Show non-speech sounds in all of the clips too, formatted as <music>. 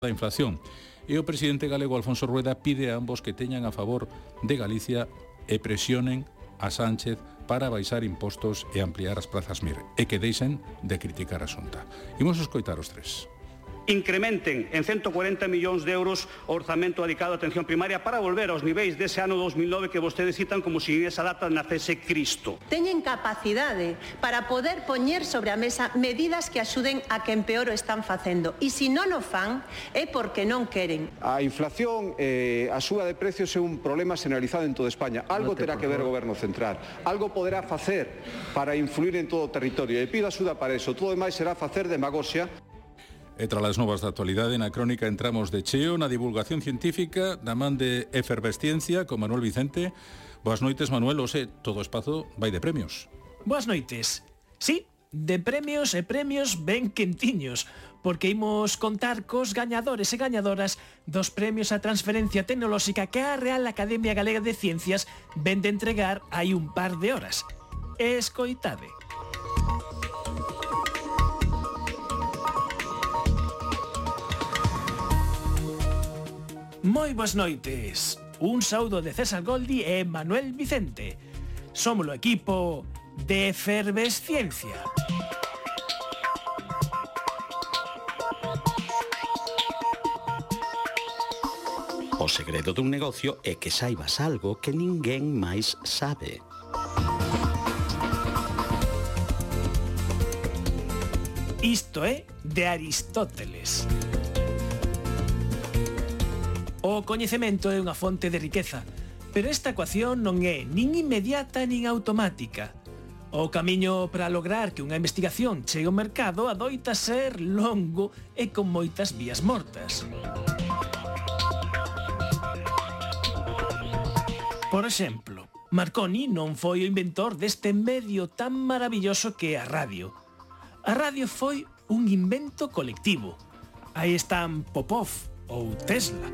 da inflación. E o presidente galego Alfonso Rueda pide a ambos que teñan a favor de Galicia e presionen a Sánchez para baixar impostos e ampliar as plazas MIR e que deixen de criticar a Xunta. Imos escoitar os tres incrementen en 140 millóns de euros o orzamento dedicado á atención primaria para volver aos niveis dese ano 2009 que vostedes citan como se si esa data nacese Cristo. Teñen capacidade para poder poñer sobre a mesa medidas que axuden a que empeor o están facendo. E se non o fan, é porque non queren. A inflación, eh, a súa de precios é un problema generalizado en toda España. Algo terá que ver o goberno central. Algo poderá facer para influir en todo o territorio. E pido axuda para eso. Todo demais será facer demagoxia. E tras as novas da actualidade na crónica entramos de cheo na divulgación científica da man de Efervesciencia con Manuel Vicente. Boas noites, Manuel, ose, todo o espazo vai de premios. Boas noites. Sí, de premios e premios ben quentiños, porque imos contar cos gañadores e gañadoras dos premios a transferencia tecnolóxica que a Real Academia Galega de Ciencias ven de entregar hai un par de horas. Escoitade. Escoitade. Moi boas noites. Un saúdo de César Goldi e Manuel Vicente. Somos o equipo de Efervesciencia. O segredo dun negocio é que saibas algo que ninguén máis sabe. Isto é de Aristóteles. Aristóteles. O coñecemento é unha fonte de riqueza, pero esta ecuación non é nin inmediata nin automática. O camiño para lograr que unha investigación chegue ao mercado adoita ser longo e con moitas vías mortas. Por exemplo, Marconi non foi o inventor deste medio tan maravilloso que é a radio. A radio foi un invento colectivo. Aí están Popov, ou Tesla.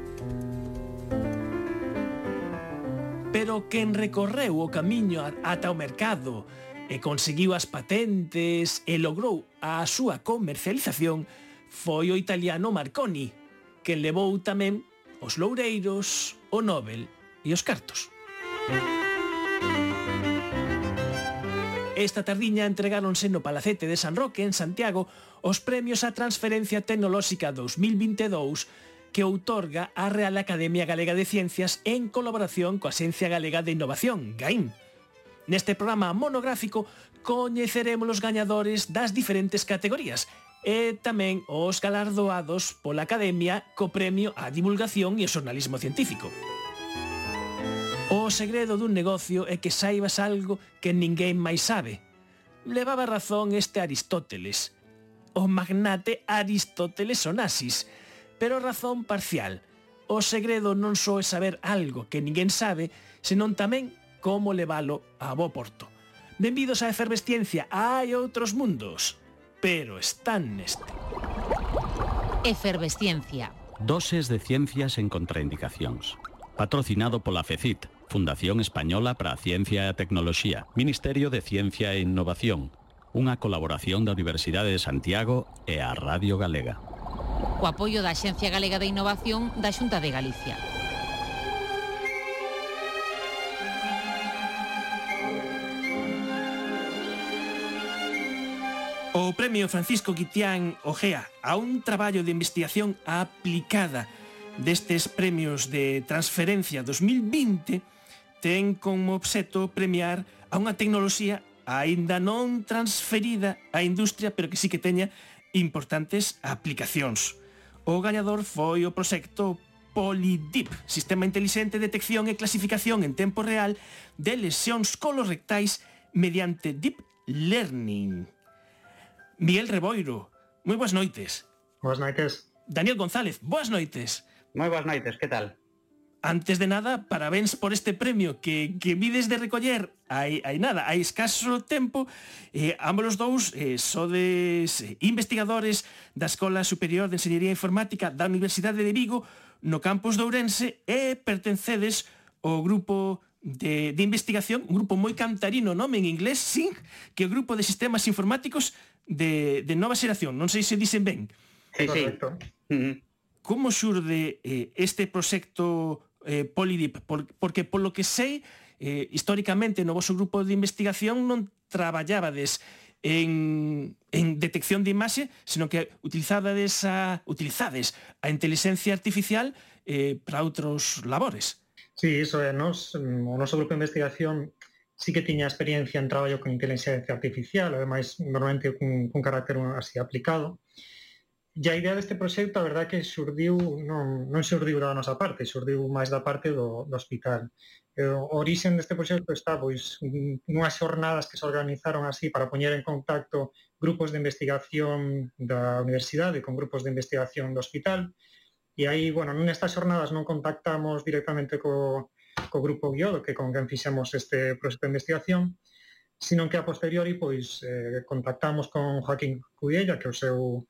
Pero quen recorreu o camiño ata o mercado e conseguiu as patentes e logrou a súa comercialización foi o italiano Marconi, que levou tamén os loureiros, o Nobel e os cartos. Esta tardiña entregáronse no Palacete de San Roque, en Santiago, os premios á Transferencia Tecnolóxica 2022 que outorga a Real Academia Galega de Ciencias en colaboración coa Xencia Galega de Innovación, GAIN. Neste programa monográfico coñeceremos os gañadores das diferentes categorías e tamén os galardoados pola Academia co Premio á Divulgación e ao Xornalismo Científico. O segredo dun negocio é que saibas algo que ninguén máis sabe. Levaba razón este Aristóteles, o magnate Aristóteles Onassis, pero razón parcial. O segredo non só é saber algo que ninguén sabe, senón tamén como levalo a bo porto. Benvidos a Efervesciencia, hai outros mundos, pero están neste. Efervesciencia. Doses de ciencias en contraindicacións. Patrocinado pola FECIT, Fundación Española para a Ciencia e a Tecnoloxía, Ministerio de Ciencia e Innovación, unha colaboración da Universidade de Santiago e a Radio Galega co apoio da Axencia Galega de Innovación da Xunta de Galicia. O premio Francisco Quitián Ojea a un traballo de investigación aplicada destes premios de transferencia 2020 ten como obxeto premiar a unha tecnoloxía aínda non transferida á industria, pero que sí que teña importantes aplicacións. O gañador foi o proxecto Polydip, sistema intelixente de detección e clasificación en tempo real de lesións colorectais mediante Deep Learning. Miguel Reboiro, moi boas noites. Boas noites. Daniel González, boas noites. Moi boas noites, que tal? Antes de nada, parabéns por este premio que, que vides de recoller hai, hai nada, hai escaso tempo eh, ambos dous eh, sodes eh, investigadores da Escola Superior de Enseñería Informática da Universidade de Vigo no campus de Ourense e pertencedes ao grupo de, de investigación, un grupo moi cantarino nome en inglés, SIN, que é o grupo de sistemas informáticos de, de nova xeración, non sei se dicen ben. Sí, sí. Correcto. Como xurde eh, este proxecto eh, Polidip, por, porque polo que sei, eh, históricamente no vosso grupo de investigación non traballabades en, en detección de imaxe, senón que utilizades a, utilizades a inteligencia artificial eh, para outros labores. Sí, iso é, nos, o noso grupo de investigación sí que tiña experiencia en traballo con inteligencia artificial, ademais normalmente cun, cun carácter así aplicado, E a idea deste proxecto, a verdade que surdiu, non, non surdiu da nosa parte, surdiu máis da parte do, do hospital. E o orixen deste proxecto está pois nunhas xornadas que se organizaron así para poñer en contacto grupos de investigación da universidade con grupos de investigación do hospital. E aí, bueno, nestas xornadas non contactamos directamente co, co grupo Guiodo, que con quen fixemos este proxecto de investigación, sino que a posteriori pois eh, contactamos con Joaquín Cudella, que é o seu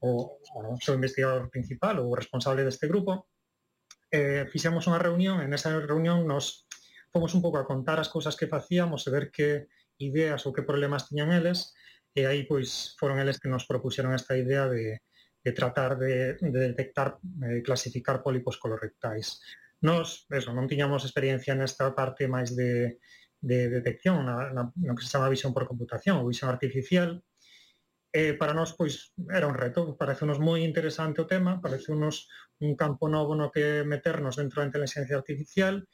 o, o seu investigador principal ou responsable deste grupo, eh, fixemos unha reunión, e esa reunión nos fomos un pouco a contar as cousas que facíamos e ver que ideas ou que problemas tiñan eles, e aí pois foron eles que nos propuxeron esta idea de, de tratar de, de detectar, eh, clasificar pólipos colorectais. Nos, eso, non tiñamos experiencia nesta parte máis de, de detección, na, na, no que se chama visión por computación ou visión artificial, eh, para nós pois era un reto, parecenos moi interesante o tema, parecenos un campo novo no que meternos dentro da inteligencia artificial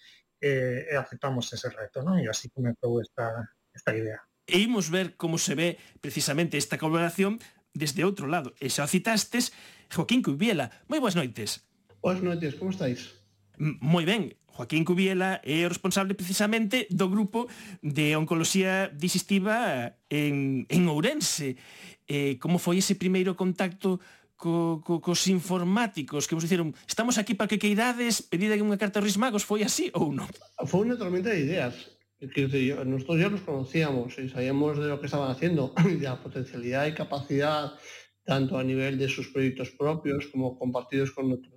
eh, e aceptamos ese reto, non? E así comezou esta, esta idea. E imos ver como se ve precisamente esta colaboración desde outro lado. E xa citastes, Joaquín Cubiela. Moi boas noites. Boas noites, como estáis? M moi ben, Joaquín Cubiela é o responsable precisamente do grupo de oncoloxía digestiva eh, en, en Ourense. Eh, como foi ese primeiro contacto co, co, cos informáticos que vos dixeron estamos aquí para que queidades pedide unha carta aos rismagos foi así ou non? Foi unha tormenta de ideas que nosotros ya nos conocíamos y sabíamos de lo que estaban haciendo, <clears throat> de la potencialidad y capacidad, tanto a nivel de sus proyectos propios como compartidos con otros,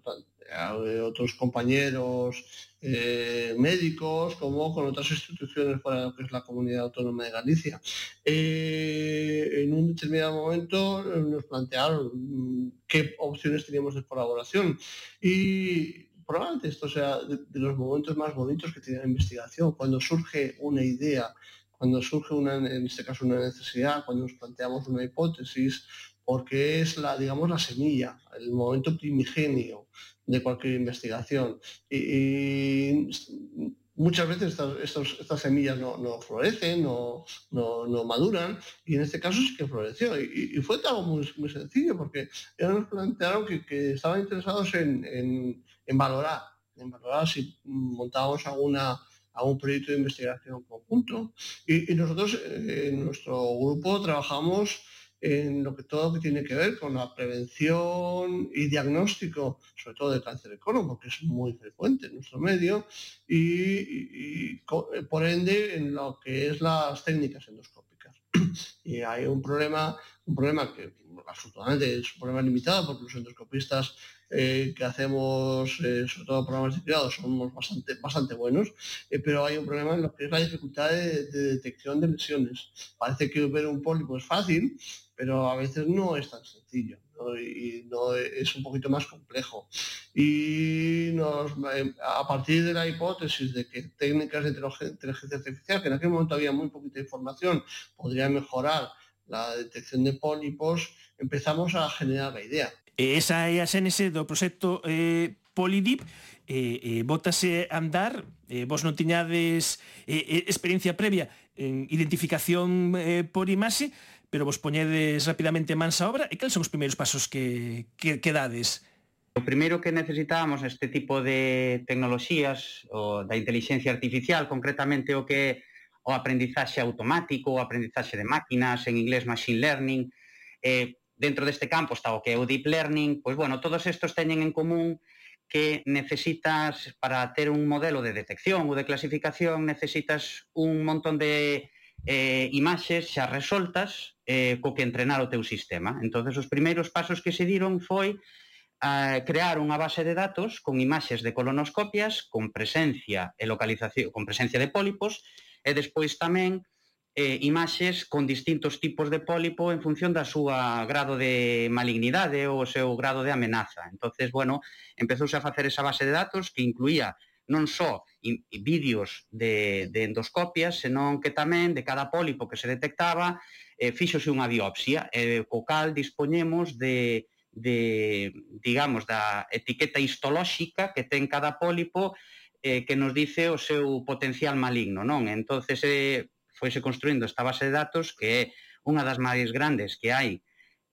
otros compañeros eh, médicos como con otras instituciones para lo que es la comunidad autónoma de Galicia. Eh, en un determinado momento nos plantearon mm, qué opciones teníamos de colaboración y probablemente esto sea de, de los momentos más bonitos que tiene la investigación, cuando surge una idea, cuando surge una, en este caso una necesidad, cuando nos planteamos una hipótesis, porque es la, digamos, la semilla, el momento primigenio de cualquier investigación. Y, muchas veces estas, semillas no, florecen, no, no, maduran, y en este caso sí que floreció. Y, fue algo muy, sencillo, porque ellos nos plantearon que, estaban interesados en, valorar, en valorar si montábamos alguna algún proyecto de investigación conjunto. Y, y nosotros eh, en nuestro grupo trabajamos en lo que todo que tiene que ver con la prevención y diagnóstico, sobre todo de cáncer de colon, porque es muy frecuente en nuestro medio, y, y, por ende en lo que es las técnicas endoscópicas. <clears throat> Y hay un problema, un problema que afortunadamente es un problema limitado porque los endoscopistas eh, que hacemos, eh, sobre todo programas de cuidado, somos bastante, bastante buenos, eh, pero hay un problema en lo que es la dificultad de, de, detección de lesiones. Parece que ver un pólipo es fácil, pero a veces no es tan sencillo ¿no? y no es un poquito más complejo. Y nos, eh, a partir de la hipótesis de que técnicas de inteligencia artificial, que en aquel momento había muy poquita información, podrían mejorar la detección de pólipos, empezamos a generar a idea. Esa é a xénese do proxecto eh, Polidip, eh, eh, bótase a andar, eh, vos non tiñades eh, eh experiencia previa en identificación eh, por imaxe, pero vos poñedes rapidamente mans a obra e cales son os primeiros pasos que, que, que dades? O primeiro que necesitábamos este tipo de tecnoloxías, o da inteligencia artificial, concretamente o que o aprendizaxe automático, o aprendizaxe de máquinas, en inglés machine learning, eh, dentro deste campo está o que é o deep learning, pois bueno, todos estos teñen en común que necesitas para ter un modelo de detección ou de clasificación necesitas un montón de eh, imaxes xa resoltas eh, co que entrenar o teu sistema. Entón, os primeiros pasos que se diron foi a crear unha base de datos con imaxes de colonoscopias, con presencia e localización, con presencia de pólipos, e despois tamén eh, imaxes con distintos tipos de pólipo en función da súa grado de malignidade ou o seu grado de amenaza. entonces bueno, empezouse a facer esa base de datos que incluía non só vídeos de, de endoscopias, senón que tamén de cada pólipo que se detectaba, eh, fíxose unha biopsia, eh, co cal dispoñemos de, de, digamos, da etiqueta histolóxica que ten cada pólipo eh, que nos dice o seu potencial maligno, non? Entonces eh, foise construindo esta base de datos que é unha das máis grandes que hai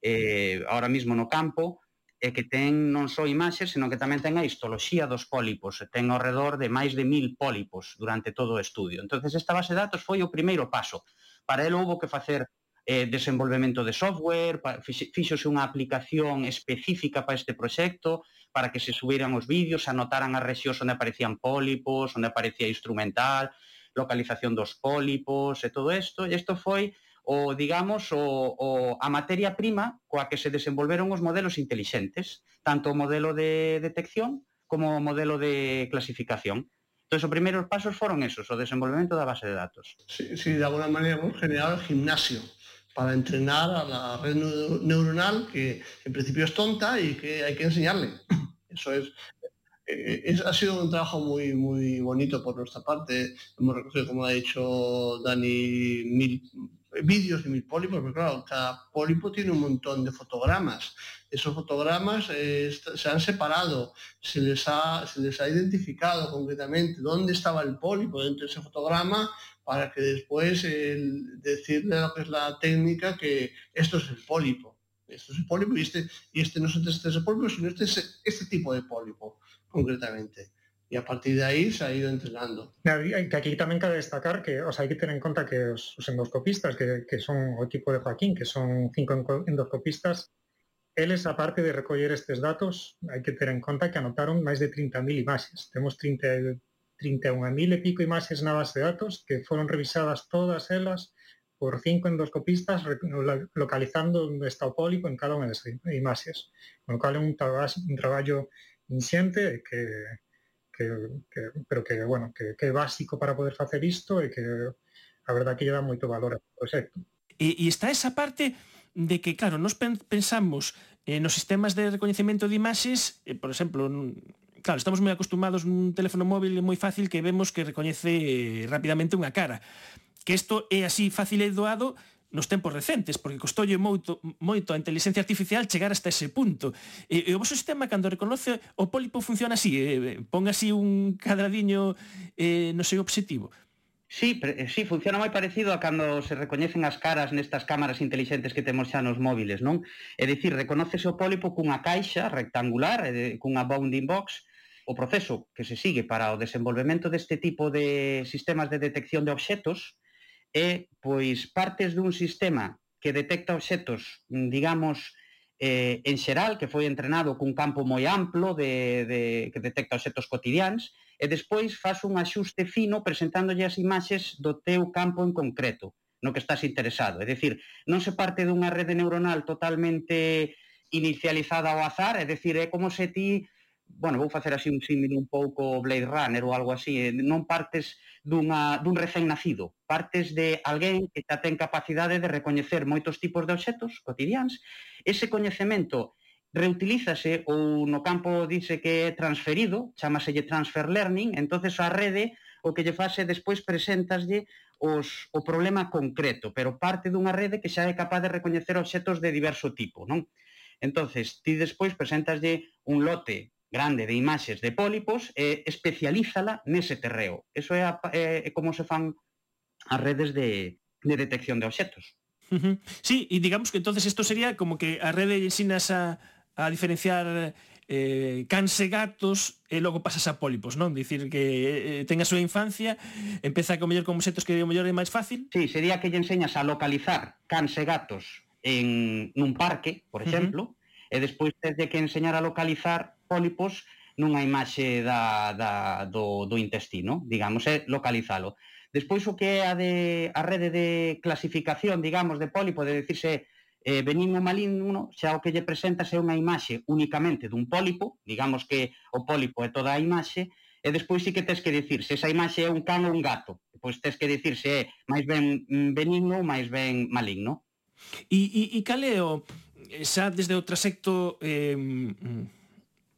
eh, ahora mismo no campo, e que ten non só imaxes, senón que tamén ten a histoloxía dos pólipos, e ten ao redor de máis de mil pólipos durante todo o estudio. entonces esta base de datos foi o primeiro paso. Para ele houbo que facer eh, desenvolvemento de software, fixose unha aplicación específica para este proxecto, para que se subiran os vídeos, anotaran as rexións onde aparecían pólipos, onde aparecía instrumental, localización dos pólipos e todo isto, e isto foi o, digamos, o, o, a materia prima coa que se desenvolveron os modelos intelixentes, tanto o modelo de detección como o modelo de clasificación. Entón, os primeiros pasos foron esos, o desenvolvemento da base de datos. Sí, sí de alguna maneira hemos generado el gimnasio para entrenar a la red neuronal que en principio es tonta y que hay que enseñarle. Eso es, Eh, es, ha sido un trabajo muy, muy bonito por nuestra parte. Hemos recogido, como ha dicho Dani, mil vídeos y mil pólipos, pero claro, cada pólipo tiene un montón de fotogramas. Esos fotogramas eh, se han separado, se les, ha, se les ha identificado concretamente dónde estaba el pólipo dentro de ese fotograma para que después en decirle lo que es la técnica que esto es el pólipo. Esto es el pólipo y este, y este no es este es el pólipo, sino este es este tipo de pólipo, concretamente y a partir de ahí se ha ido entrenando. Aquí también cabe destacar que o sea, hay que tener en cuenta que los endoscopistas, que, que son el tipo de Joaquín, que son cinco endoscopistas, él es aparte de recoger estos datos, hay que tener en cuenta que anotaron máis de 30.000 imaxes. Temos 30, 31.000 e pico imaxes na base de datos que foron revisadas todas elas por cinco endoscopistas localizando onde está o pólipo en cada unha das imaxes. Con cal é un, traballo, un traballo inxente que, que, que, pero que, bueno, que, que é básico para poder facer isto e que a verdad que lle dá moito valor ao proxecto. E, e está esa parte de que, claro, nos pensamos eh, nos sistemas de reconhecimento de imaxes, eh, por exemplo, claro, estamos moi acostumados nun teléfono móvil moi fácil que vemos que recoñece rapidamente unha cara. Que isto é así fácil e doado nos tempos recentes, porque costolle moito, moito a inteligencia artificial chegar hasta ese punto. E, e o vosso sistema, cando reconoce o pólipo, funciona así, eh, eh, pon así un cadradiño eh, no seu obxectivo. Sí, eh, sí, funciona moi parecido a cando se recoñecen as caras nestas cámaras intelixentes que temos xa nos móviles, non? É dicir, reconócese o pólipo cunha caixa rectangular, eh, cunha bounding box, o proceso que se sigue para o desenvolvemento deste tipo de sistemas de detección de obxetos é pois partes dun sistema que detecta obxetos, digamos, eh, en xeral, que foi entrenado cun campo moi amplo de, de, que detecta obxetos cotidianos, e despois faz un axuste fino presentándolle as imaxes do teu campo en concreto, no que estás interesado. É dicir, non se parte dunha rede neuronal totalmente inicializada ao azar, é dicir, é como se ti bueno, vou facer así un símil un pouco Blade Runner ou algo así, eh, non partes dunha, dun recén nacido, partes de alguén que xa ten capacidade de recoñecer moitos tipos de obxetos cotidianos, ese coñecemento reutilízase ou no campo dice que é transferido, chamaselle transfer learning, entonces a rede o que lle fase despois presentaslle os, o problema concreto, pero parte dunha rede que xa é capaz de recoñecer obxetos de diverso tipo, non? Entonces, ti despois presentaslle un lote grande de imaxes de pólipos e especialízala nese terreo. Eso é, a, é, é como se fan as redes de, de detección de obxetos. Uh -huh. Sí, e digamos que entonces isto sería como que a rede ensinas a, a diferenciar eh, cans e gatos e logo pasas a pólipos, non? Dicir que eh, ten a súa infancia, empeza co mellor con obxetos que o mellor é máis fácil. Sí, sería que lle enseñas a localizar cans e gatos en nun parque, por exemplo, uh -huh. e despois tes de que enseñar a localizar pólipos nunha imaxe da, da, do, do intestino, digamos, é localizalo. Despois o que é a, de, a rede de clasificación, digamos, de pólipo, de decirse eh, benigno maligno, xa o que lle presentas é unha imaxe únicamente dun pólipo, digamos que o pólipo é toda a imaxe, e despois sí que tes que dicir se esa imaxe é un can ou un gato. Pois tes que dicir se é máis ben mm, benigno ou máis ben maligno. E, e, e cal é o... Xa desde o trasecto eh, mm,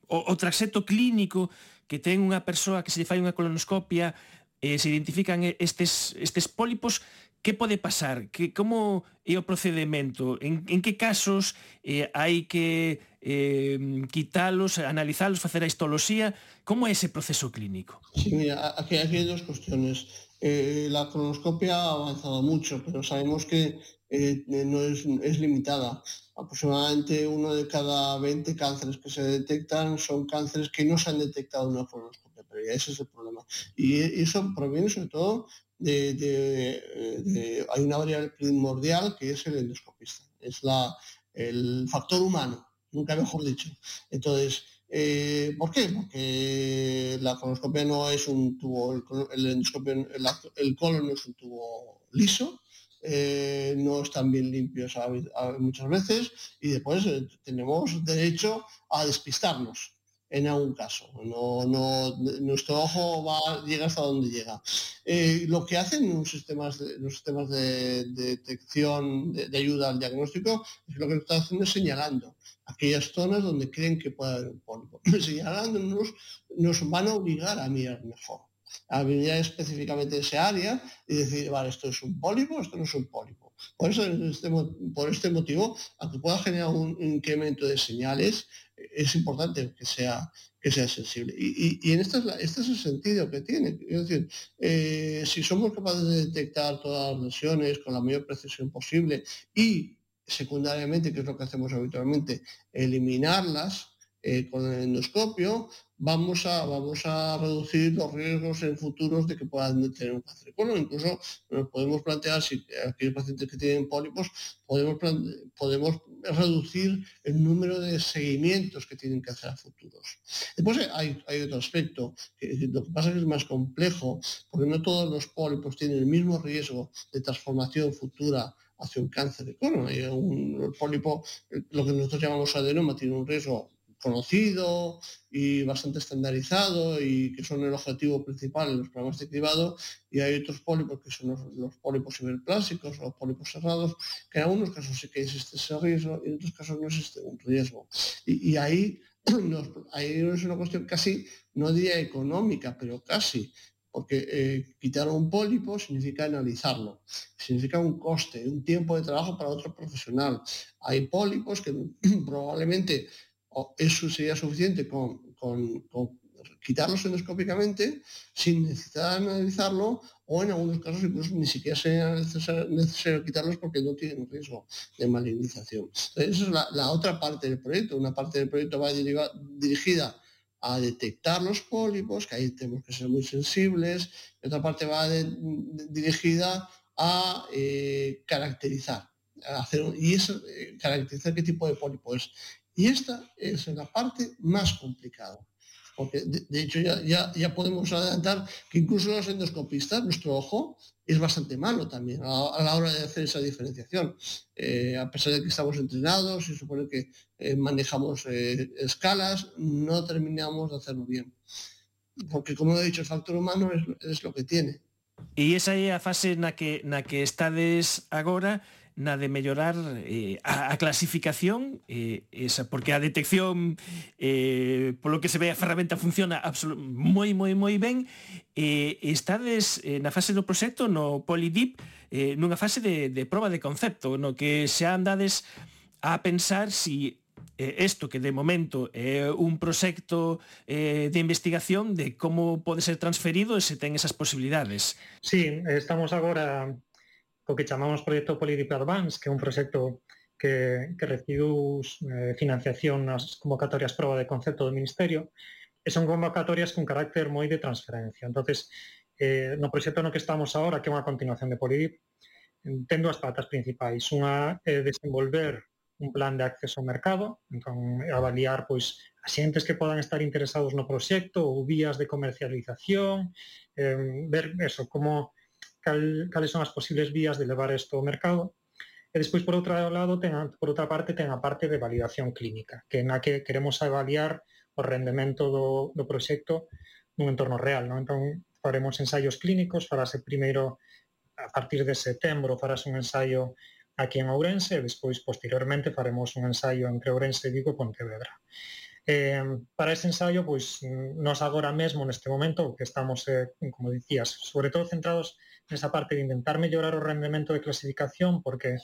o, o traxeto clínico que ten unha persoa que se lle fai unha colonoscopia eh, se identifican estes, estes pólipos que pode pasar? Que, como é o procedimento? En, en que casos eh, hai que eh, quitalos, analizalos, facer a histoloxía? Como é ese proceso clínico? Sí, mira, aquí, aquí hai dos cuestiones. Eh, la colonoscopia ha avanzado mucho, pero sabemos que eh, no es, es limitada. Aproximadamente uno de cada 20 cánceres que se detectan son cánceres que no se han detectado en una colonoscopia previa. Ese es el problema. Y eso proviene sobre todo de, hay una variable primordial que es el endoscopista, es la, el factor humano, nunca mejor dicho. Entonces, eh, ¿por qué? Porque la colonoscopia no es un tubo, el, el, el, colon no es un tubo liso, eh, no están bien limpios muchas veces y después eh, tenemos derecho a despistarnos en algún caso. Nuestro ojo va, llega hasta donde llega. Eh, lo que hacen los sistemas de, los sistemas de, de detección, de, de, ayuda al diagnóstico, es lo que están haciendo es señalando aquellas zonas donde creen que puede haber un pólipo. <laughs> Señalándonos nos van a obligar a mirar mejor, a mirar específicamente esa área y decir, vale, esto es un pólipo, esto no es un pólipo. Por eso, este, por este motivo, aunque pueda generar un incremento de señales, es importante que sea, que sea sensible. Y, y, en este es, este es, el sentido que tiene. Es decir, eh, si somos capaces de detectar todas las lesiones con la mayor precisión posible y secundariamente, que es lo que hacemos habitualmente, eliminarlas eh, con el endoscopio, vamos a, vamos a reducir los riesgos en futuros de que puedan tener un cáncer de colon. Incluso nos podemos plantear, si aquellos pacientes que tienen pólipos, podemos, podemos reducir el número de seguimientos que tienen que hacer a futuros. Después hay, hay otro aspecto, lo que pasa es que es más complejo, porque no todos los pólipos tienen el mismo riesgo de transformación futura hacia un cáncer de colon. Hay un pólipo, lo que nosotros llamamos adenoma, tiene un riesgo conocido y bastante estandarizado y que son el objetivo principal en los programas de cribado. Y hay otros pólipos que son los, los pólipos hiperplásicos o los pólipos cerrados que en algunos casos sí que existe ese riesgo y en otros casos no existe un riesgo. Y, ahí, <clears throat> ahí es una cuestión casi no diría económica pero casi porque eh, quitar un pólipo significa analizarlo, significa un coste, un tiempo de trabajo para otro profesional. Hay pólipos que <clears throat> probablemente eso sería suficiente con, con, con quitarlos endoscópicamente sin necesitar analizarlo o en algunos casos incluso ni siquiera sería necesario, quitarlos porque no tienen riesgo de malignización. Esa es la, otra parte del proyecto. Una parte del proyecto va dirigida a detectar los pólipos, que ahí tenemos que ser muy sensibles, otra parte va dirigida a eh, caracterizar. Hacer, y eso, eh, caracterizar qué tipo de pólipo. Y esta es la parte más complicada. Porque de, hecho ya, ya, ya, podemos adelantar que incluso los endoscopistas, nuestro ojo es bastante malo también a, a la hora de hacer esa diferenciación. Eh, a pesar de que estamos entrenados y supone que eh, manejamos eh, escalas, no terminamos de hacerlo bien. Porque como he dicho, el factor humano es, es lo que tiene. E esa é a fase na que, na que estades agora na de mellorar eh, a, a clasificación eh, esa porque a detección eh, polo que se ve a ferramenta funciona moi moi moi ben eh, estades eh, na fase do proxecto no Polydip eh, nunha fase de, de proba de concepto no que xa andades a pensar si eh, isto que de momento é un proxecto eh, de investigación de como pode ser transferido e se ten esas posibilidades. Sí, estamos agora co que chamamos Proyecto Política Advance, que é un proxecto que, que recibiu eh, financiación nas convocatorias prova de concepto do Ministerio, e son convocatorias con carácter moi de transferencia. entonces eh, no proxecto no que estamos agora, que é unha continuación de Polidip, ten dúas patas principais. Unha é desenvolver un plan de acceso ao mercado, entón avaliar pois axentes que podan estar interesados no proxecto ou vías de comercialización, eh, ver eso, como cal, cales son as posibles vías de levar isto ao mercado. E despois, por outro lado, ten, por outra parte, ten a parte de validación clínica, que na que queremos avaliar o rendemento do, do proxecto nun entorno real. Non? Entón, faremos ensaios clínicos, farase primeiro a partir de setembro, farase un ensaio aquí en Ourense e despois posteriormente faremos un ensaio entre Ourense e Vigo e Pontevedra. Eh, para ese ensaio, pois, nos agora mesmo neste momento, que estamos, eh, como dicías, sobre todo centrados nesa parte de intentar mellorar o rendemento de clasificación porque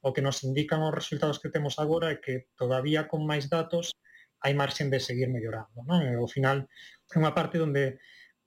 o que nos indican os resultados que temos agora é que todavía con máis datos hai marxen de seguir mellorando. Non? E, ao final, é unha parte onde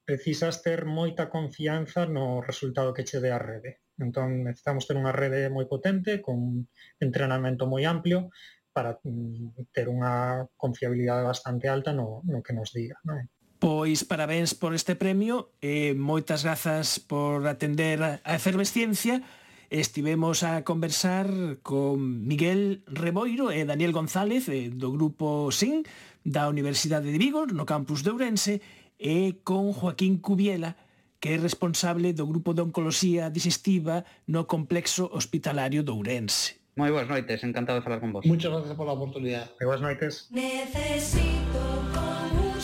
precisas ter moita confianza no resultado que che dé a rede. Entón, necesitamos ter unha rede moi potente, con entrenamento moi amplio, para mm, ter unha confiabilidade bastante alta no, no que nos diga. Non? Pois parabéns por este premio e moitas grazas por atender a Efervesciencia. Estivemos a conversar con Miguel Reboiro e Daniel González eh, do grupo SIN da Universidade de Vigo no campus de Ourense e con Joaquín Cubiela que é responsable do grupo de Oncoloxía Digestiva no Complexo Hospitalario de Ourense. Moi boas noites, encantado de falar con vos. Muchas gracias pola oportunidade. Moi boas noites. Necesito con un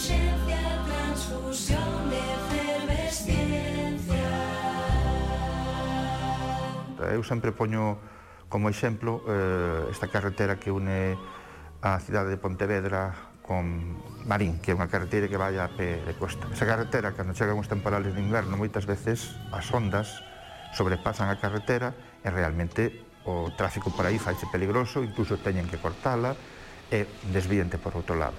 eu sempre poño como exemplo eh, esta carretera que une a cidade de Pontevedra con Marín, que é unha carretera que vai a pé de costa. Esa carretera, cando chegan os temporales de inverno, moitas veces as ondas sobrepasan a carretera e realmente o tráfico por aí faixe peligroso, incluso teñen que cortala e desvíente por outro lado.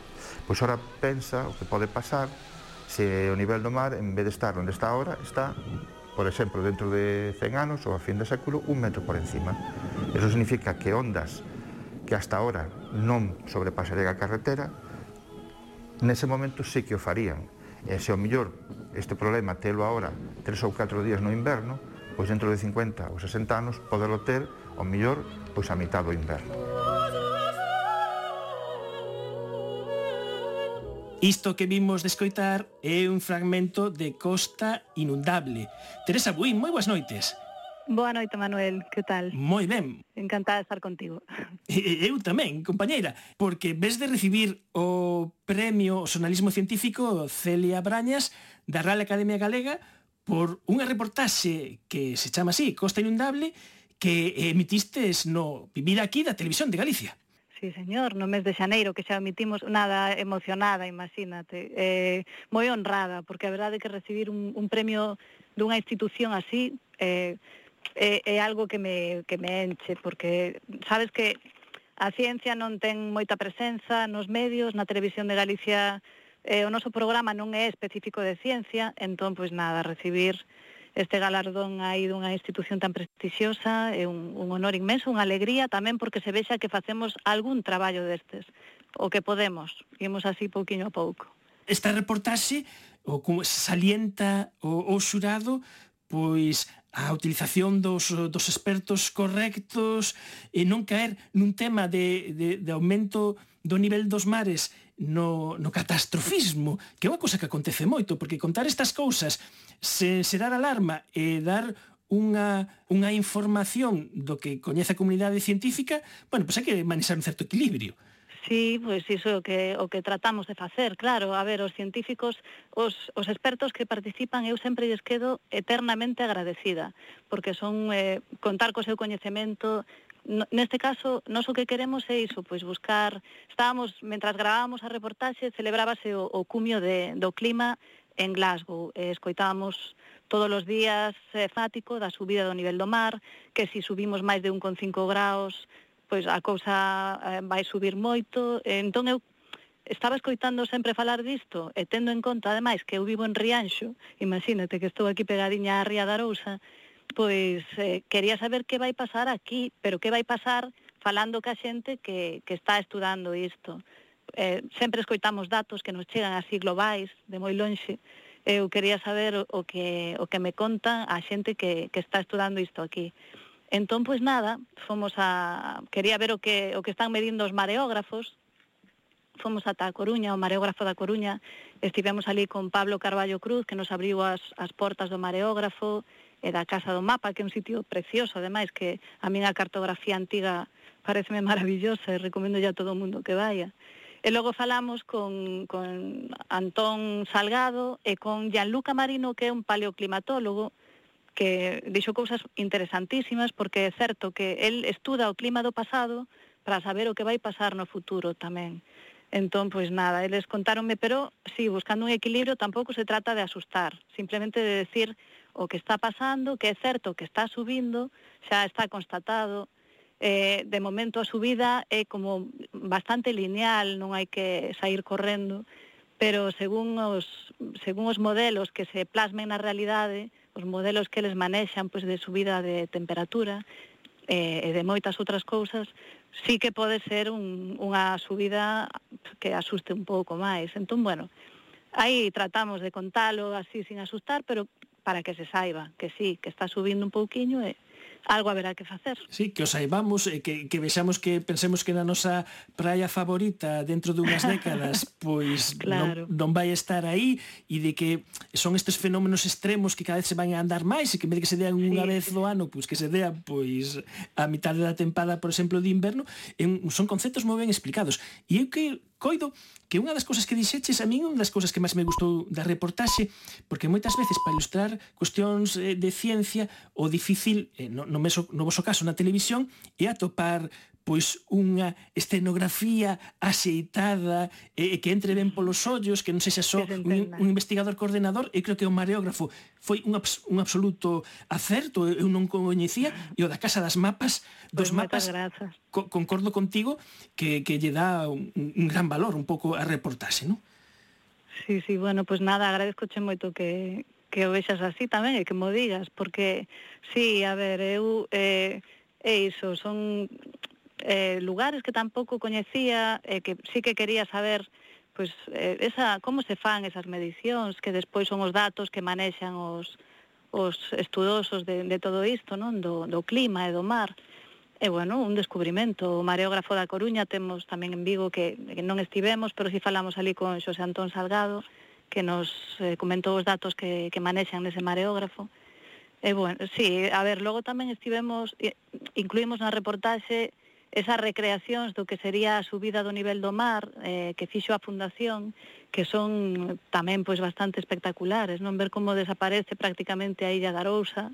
Pois ora pensa o que pode pasar se o nivel do mar, en vez de estar onde está agora, está por exemplo, dentro de 100 anos ou a fin de século, un metro por encima. Eso significa que ondas que hasta ahora non sobrepasarían a carretera, nese momento sí que o farían. E se o millor este problema telo ahora tres ou catro días no inverno, pois dentro de 50 ou 60 anos poderlo ter o millor pois a mitad do inverno. Isto que vimos de escoitar é un fragmento de Costa Inundable. Teresa Buín, moi boas noites. Boa noite, Manuel, que tal? Moi ben. Encantada de estar contigo. E, eu tamén, compañeira, porque ves de recibir o premio o xornalismo Científico Celia Brañas da Real Academia Galega por unha reportaxe que se chama así, Costa Inundable, que emitistes no Vivir aquí da Televisión de Galicia. Sí, señor, no mes de xaneiro que xa emitimos nada emocionada, imagínate, eh, moi honrada, porque a verdade é que recibir un, un premio dunha institución así eh, é, é algo que me, que me enche, porque sabes que a ciencia non ten moita presenza nos medios, na televisión de Galicia eh, o noso programa non é específico de ciencia, entón, pois nada, recibir este galardón aí dunha institución tan prestixiosa, é un, un honor inmenso, unha alegría tamén porque se vexa que facemos algún traballo destes, o que podemos, imos así pouquiño a pouco. Esta reportaxe o como salienta o, o xurado pois a utilización dos, dos expertos correctos e non caer nun tema de, de, de aumento do nivel dos mares no, no catastrofismo, que é unha cousa que acontece moito, porque contar estas cousas se, se dar alarma e dar unha, unha información do que coñece a comunidade científica, bueno, pois hai que manexar un certo equilibrio. Sí, pois iso é o que o que tratamos de facer, claro, a ver, os científicos, os, os expertos que participan, eu sempre lles quedo eternamente agradecida, porque son eh, contar co seu coñecemento, neste caso, nós o que queremos é iso, pois buscar, estábamos, mentras gravábamos a reportaxe, celebrábase o, o cumio de, do clima en Glasgow. Eh, escoitamos todos os días eh, fático da subida do nivel do mar, que se si subimos máis de 1,5 graus, pois a cousa eh, vai subir moito. Eh, entón eu estaba escoitando sempre falar disto e tendo en conta ademais que eu vivo en Rianxo, imagínate que estou aquí pegadiña a Ría da Arousa, pois eh, quería saber que vai pasar aquí, pero que vai pasar falando ca xente que, que está estudando isto eh, sempre escoitamos datos que nos chegan así globais, de moi lonxe, eu quería saber o, que, o que me contan a xente que, que está estudando isto aquí. Entón, pois nada, fomos a... Quería ver o que, o que están medindo os mareógrafos, fomos ata a Coruña, o mareógrafo da Coruña, estivemos ali con Pablo Carballo Cruz, que nos abriu as, as portas do mareógrafo, e da Casa do Mapa, que é un sitio precioso, ademais, que a miña cartografía antiga pareceme maravillosa e recomendo a todo o mundo que vaya. E logo falamos con, con Antón Salgado e con Gianluca Marino, que é un paleoclimatólogo, que dixo cousas interesantísimas, porque é certo que el estuda o clima do pasado para saber o que vai pasar no futuro tamén. Entón, pois nada, eles contáronme, pero sí, buscando un equilibrio tampouco se trata de asustar, simplemente de decir o que está pasando, que é certo que está subindo, xa está constatado, eh, de momento a subida é como bastante lineal, non hai que sair correndo, pero según os, según os modelos que se plasmen na realidade, os modelos que eles manexan pois, de subida de temperatura eh, e de moitas outras cousas, sí que pode ser un, unha subida que asuste un pouco máis. Entón, bueno, aí tratamos de contalo así sin asustar, pero para que se saiba que sí, que está subindo un pouquiño e algo haberá que facer. Sí, que o saibamos e que, que vexamos que pensemos que na nosa praia favorita dentro dunhas décadas <laughs> pois claro. non, non vai estar aí e de que son estes fenómenos extremos que cada vez se van a andar máis e que en vez de que se dean sí, unha vez do ano, pois que se dean pois a mitad da tempada, por exemplo, de inverno, en, son conceptos moi ben explicados. E eu que coido que unha das cousas que dixeches a min unha das cousas que máis me gustou da reportaxe porque moitas veces para ilustrar cuestións eh, de ciencia o difícil eh, no, no, meso, no vosso caso na televisión é atopar pois unha escenografía axeitada e, e que entre ben polos ollos, que non sexa só un, un investigador coordenador, e creo que o mareógrafo foi un, abs, un absoluto acerto, eu non coñecía, e o da Casa das Mapas, dos pois mapas, co, concordo contigo, que, que lle dá un, un gran valor un pouco a reportaxe, non? Sí, sí, bueno, pois pues nada, agradezcoche moito que, que o vexas así tamén e que mo digas, porque, sí, a ver, eu... Eh, É iso, son eh, lugares que tampouco coñecía, eh, que sí que quería saber pois, eh, esa, como se fan esas medicións, que despois son os datos que manexan os, os estudosos de, de todo isto, non? Do, do clima e do mar. E, bueno, un descubrimento. O mareógrafo da Coruña temos tamén en Vigo que, que non estivemos, pero si sí falamos ali con Xosé Antón Salgado, que nos eh, comentou os datos que, que manexan nese mareógrafo. E, bueno, sí, a ver, logo tamén estivemos, incluímos na reportaxe esas recreacións do que sería a subida do nivel do mar eh, que fixo a fundación que son tamén pois bastante espectaculares, non ver como desaparece prácticamente a Illa da Arousa.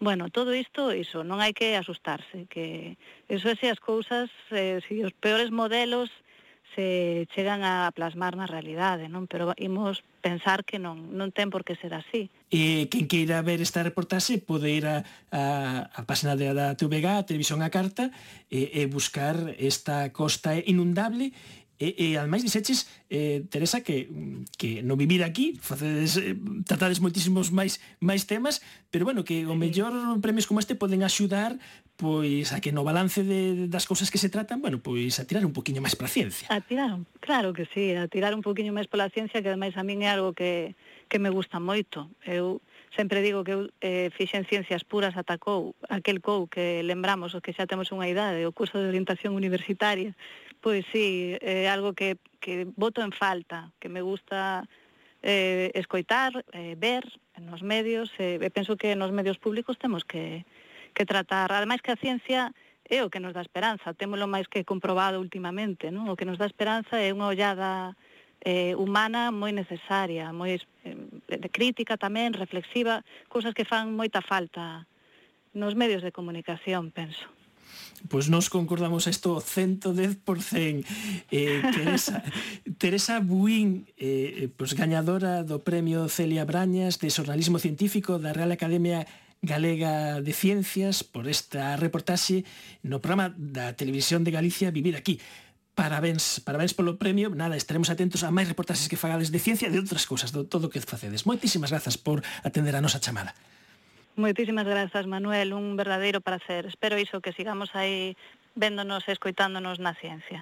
Bueno, todo isto, iso, non hai que asustarse, que eso é se as cousas, eh, se os peores modelos se chegan a plasmar na realidade, non? Pero imos pensar que non, non ten por que ser así. E quen queira ver esta reportaxe pode ir a, a, a página de, da TVG, a Televisión a Carta, e, e buscar esta costa inundable e, e ademais dixeches eh, Teresa que, que no vivir aquí facedes, eh, tratades moitísimos máis máis temas, pero bueno, que o mellor premios como este poden axudar pois a que no balance de, das cousas que se tratan, bueno, pois a tirar un poquinho máis para a ciencia. A tirar, claro que sí, a tirar un poquinho máis pola ciencia, que ademais a min é algo que, que me gusta moito. Eu sempre digo que eu eh, fixen ciencias puras atacou aquel COU que lembramos os que xa temos unha idade, o curso de orientación universitaria, pois sí, é eh, algo que, que voto en falta, que me gusta eh, escoitar, eh, ver nos medios, eh, e penso que nos medios públicos temos que, que tratar, ademais que a ciencia é o que nos dá esperanza, témolo máis que comprobado últimamente, non? o que nos dá esperanza é unha ollada eh, humana moi necesaria, moi eh, crítica tamén, reflexiva, cousas que fan moita falta nos medios de comunicación, penso. Pois nos concordamos isto 110%. Eh, <laughs> Teresa, Teresa Buín, eh, eh, pois gañadora do Premio Celia Brañas de Xornalismo Científico da Real Academia Galega de Ciencias por esta reportaxe no programa da Televisión de Galicia Vivir aquí parabéns, parabéns polo premio. Nada, estaremos atentos a máis reportaxes que fagades de ciencia e de outras cousas, do todo o que facedes. Moitísimas grazas por atender a nosa chamada. Moitísimas grazas, Manuel, un verdadeiro placer. Espero iso que sigamos aí véndonos e escoitándonos na ciencia.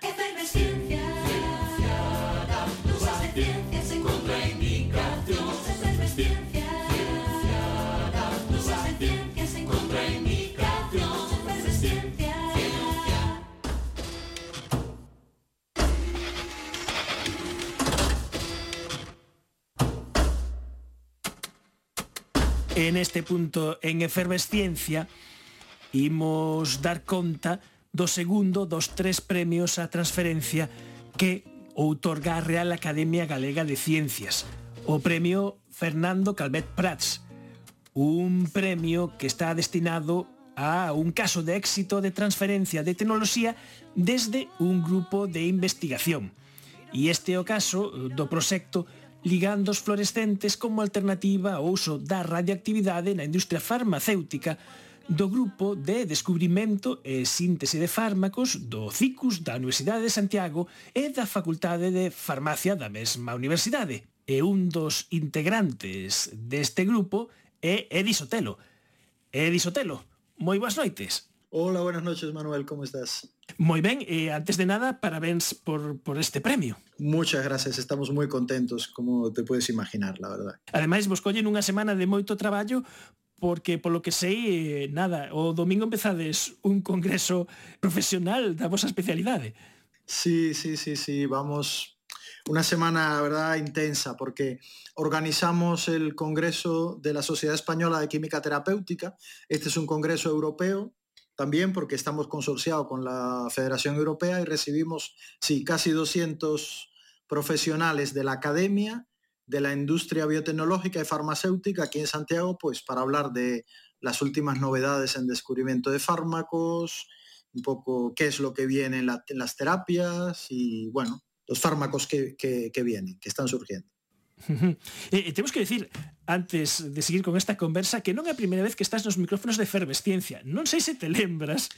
en este punto en efervesciencia imos dar conta do segundo dos tres premios a transferencia que outorga a Real Academia Galega de Ciencias, o premio Fernando Calvet Prats, un premio que está destinado a un caso de éxito de transferencia de tecnoloxía desde un grupo de investigación. E este é o caso do proxecto ligandos fluorescentes como alternativa ao uso da radioactividade na industria farmacéutica do grupo de descubrimento e síntese de fármacos do CICUS da Universidade de Santiago e da Facultade de Farmacia da mesma universidade. E un dos integrantes deste grupo é Edi Sotelo. Edi Sotelo, moi boas noites. Hola, buenas noches Manuel, ¿cómo estás? Muy bien, eh, antes de nada, parabéns por, por, este premio. Muchas gracias, estamos moi contentos, como te puedes imaginar, la verdad. Ademais, vos collen unha semana de moito traballo porque polo que sei, eh, nada, o domingo empezades un congreso profesional da vosa especialidade. Sí, sí, sí, sí, vamos una semana, la verdad, intensa, porque organizamos el Congreso de la Sociedad Española de Química Terapéutica. Este es un congreso europeo también porque estamos consorciados con la Federación Europea y recibimos, sí, casi 200 profesionales de la academia, de la industria biotecnológica y farmacéutica aquí en Santiago, pues para hablar de las últimas novedades en descubrimiento de fármacos, un poco qué es lo que viene en, la- en las terapias y, bueno, los fármacos que- que vienen, que están surgiendo. <laughs> Eh, e, e temos que decir, antes de seguir con esta conversa, que non é a primeira vez que estás nos micrófonos de Efervesciencia. Non sei se te lembras.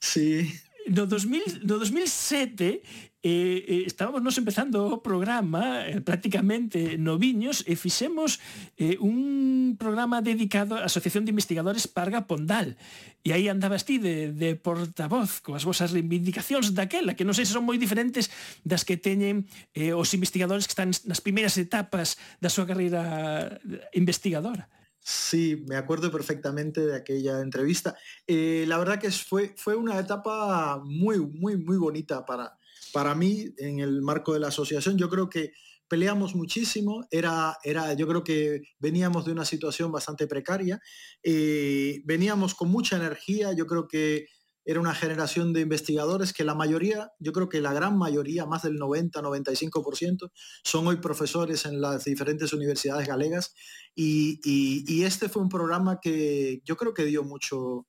Sí. No, 2000, no 2007 eh, eh, estábamos nos empezando o programa eh, prácticamente noviños e fixemos eh, un programa dedicado á Asociación de Investigadores Parga Pondal e aí andabas ti de, de portavoz coas vosas reivindicacións daquela que non sei se son moi diferentes das que teñen eh, os investigadores que están nas primeiras etapas da súa carreira investigadora Sí, me acuerdo perfectamente de aquella entrevista. Eh, la verdad que fue, fue una etapa muy, muy, muy bonita para, para mí en el marco de la asociación. Yo creo que peleamos muchísimo, era, era, yo creo que veníamos de una situación bastante precaria, eh, veníamos con mucha energía, yo creo que era una generación de investigadores que la mayoría, yo creo que la gran mayoría, más del 90-95%, son hoy profesores en las diferentes universidades galegas y, este fue un programa que yo creo que dio mucho,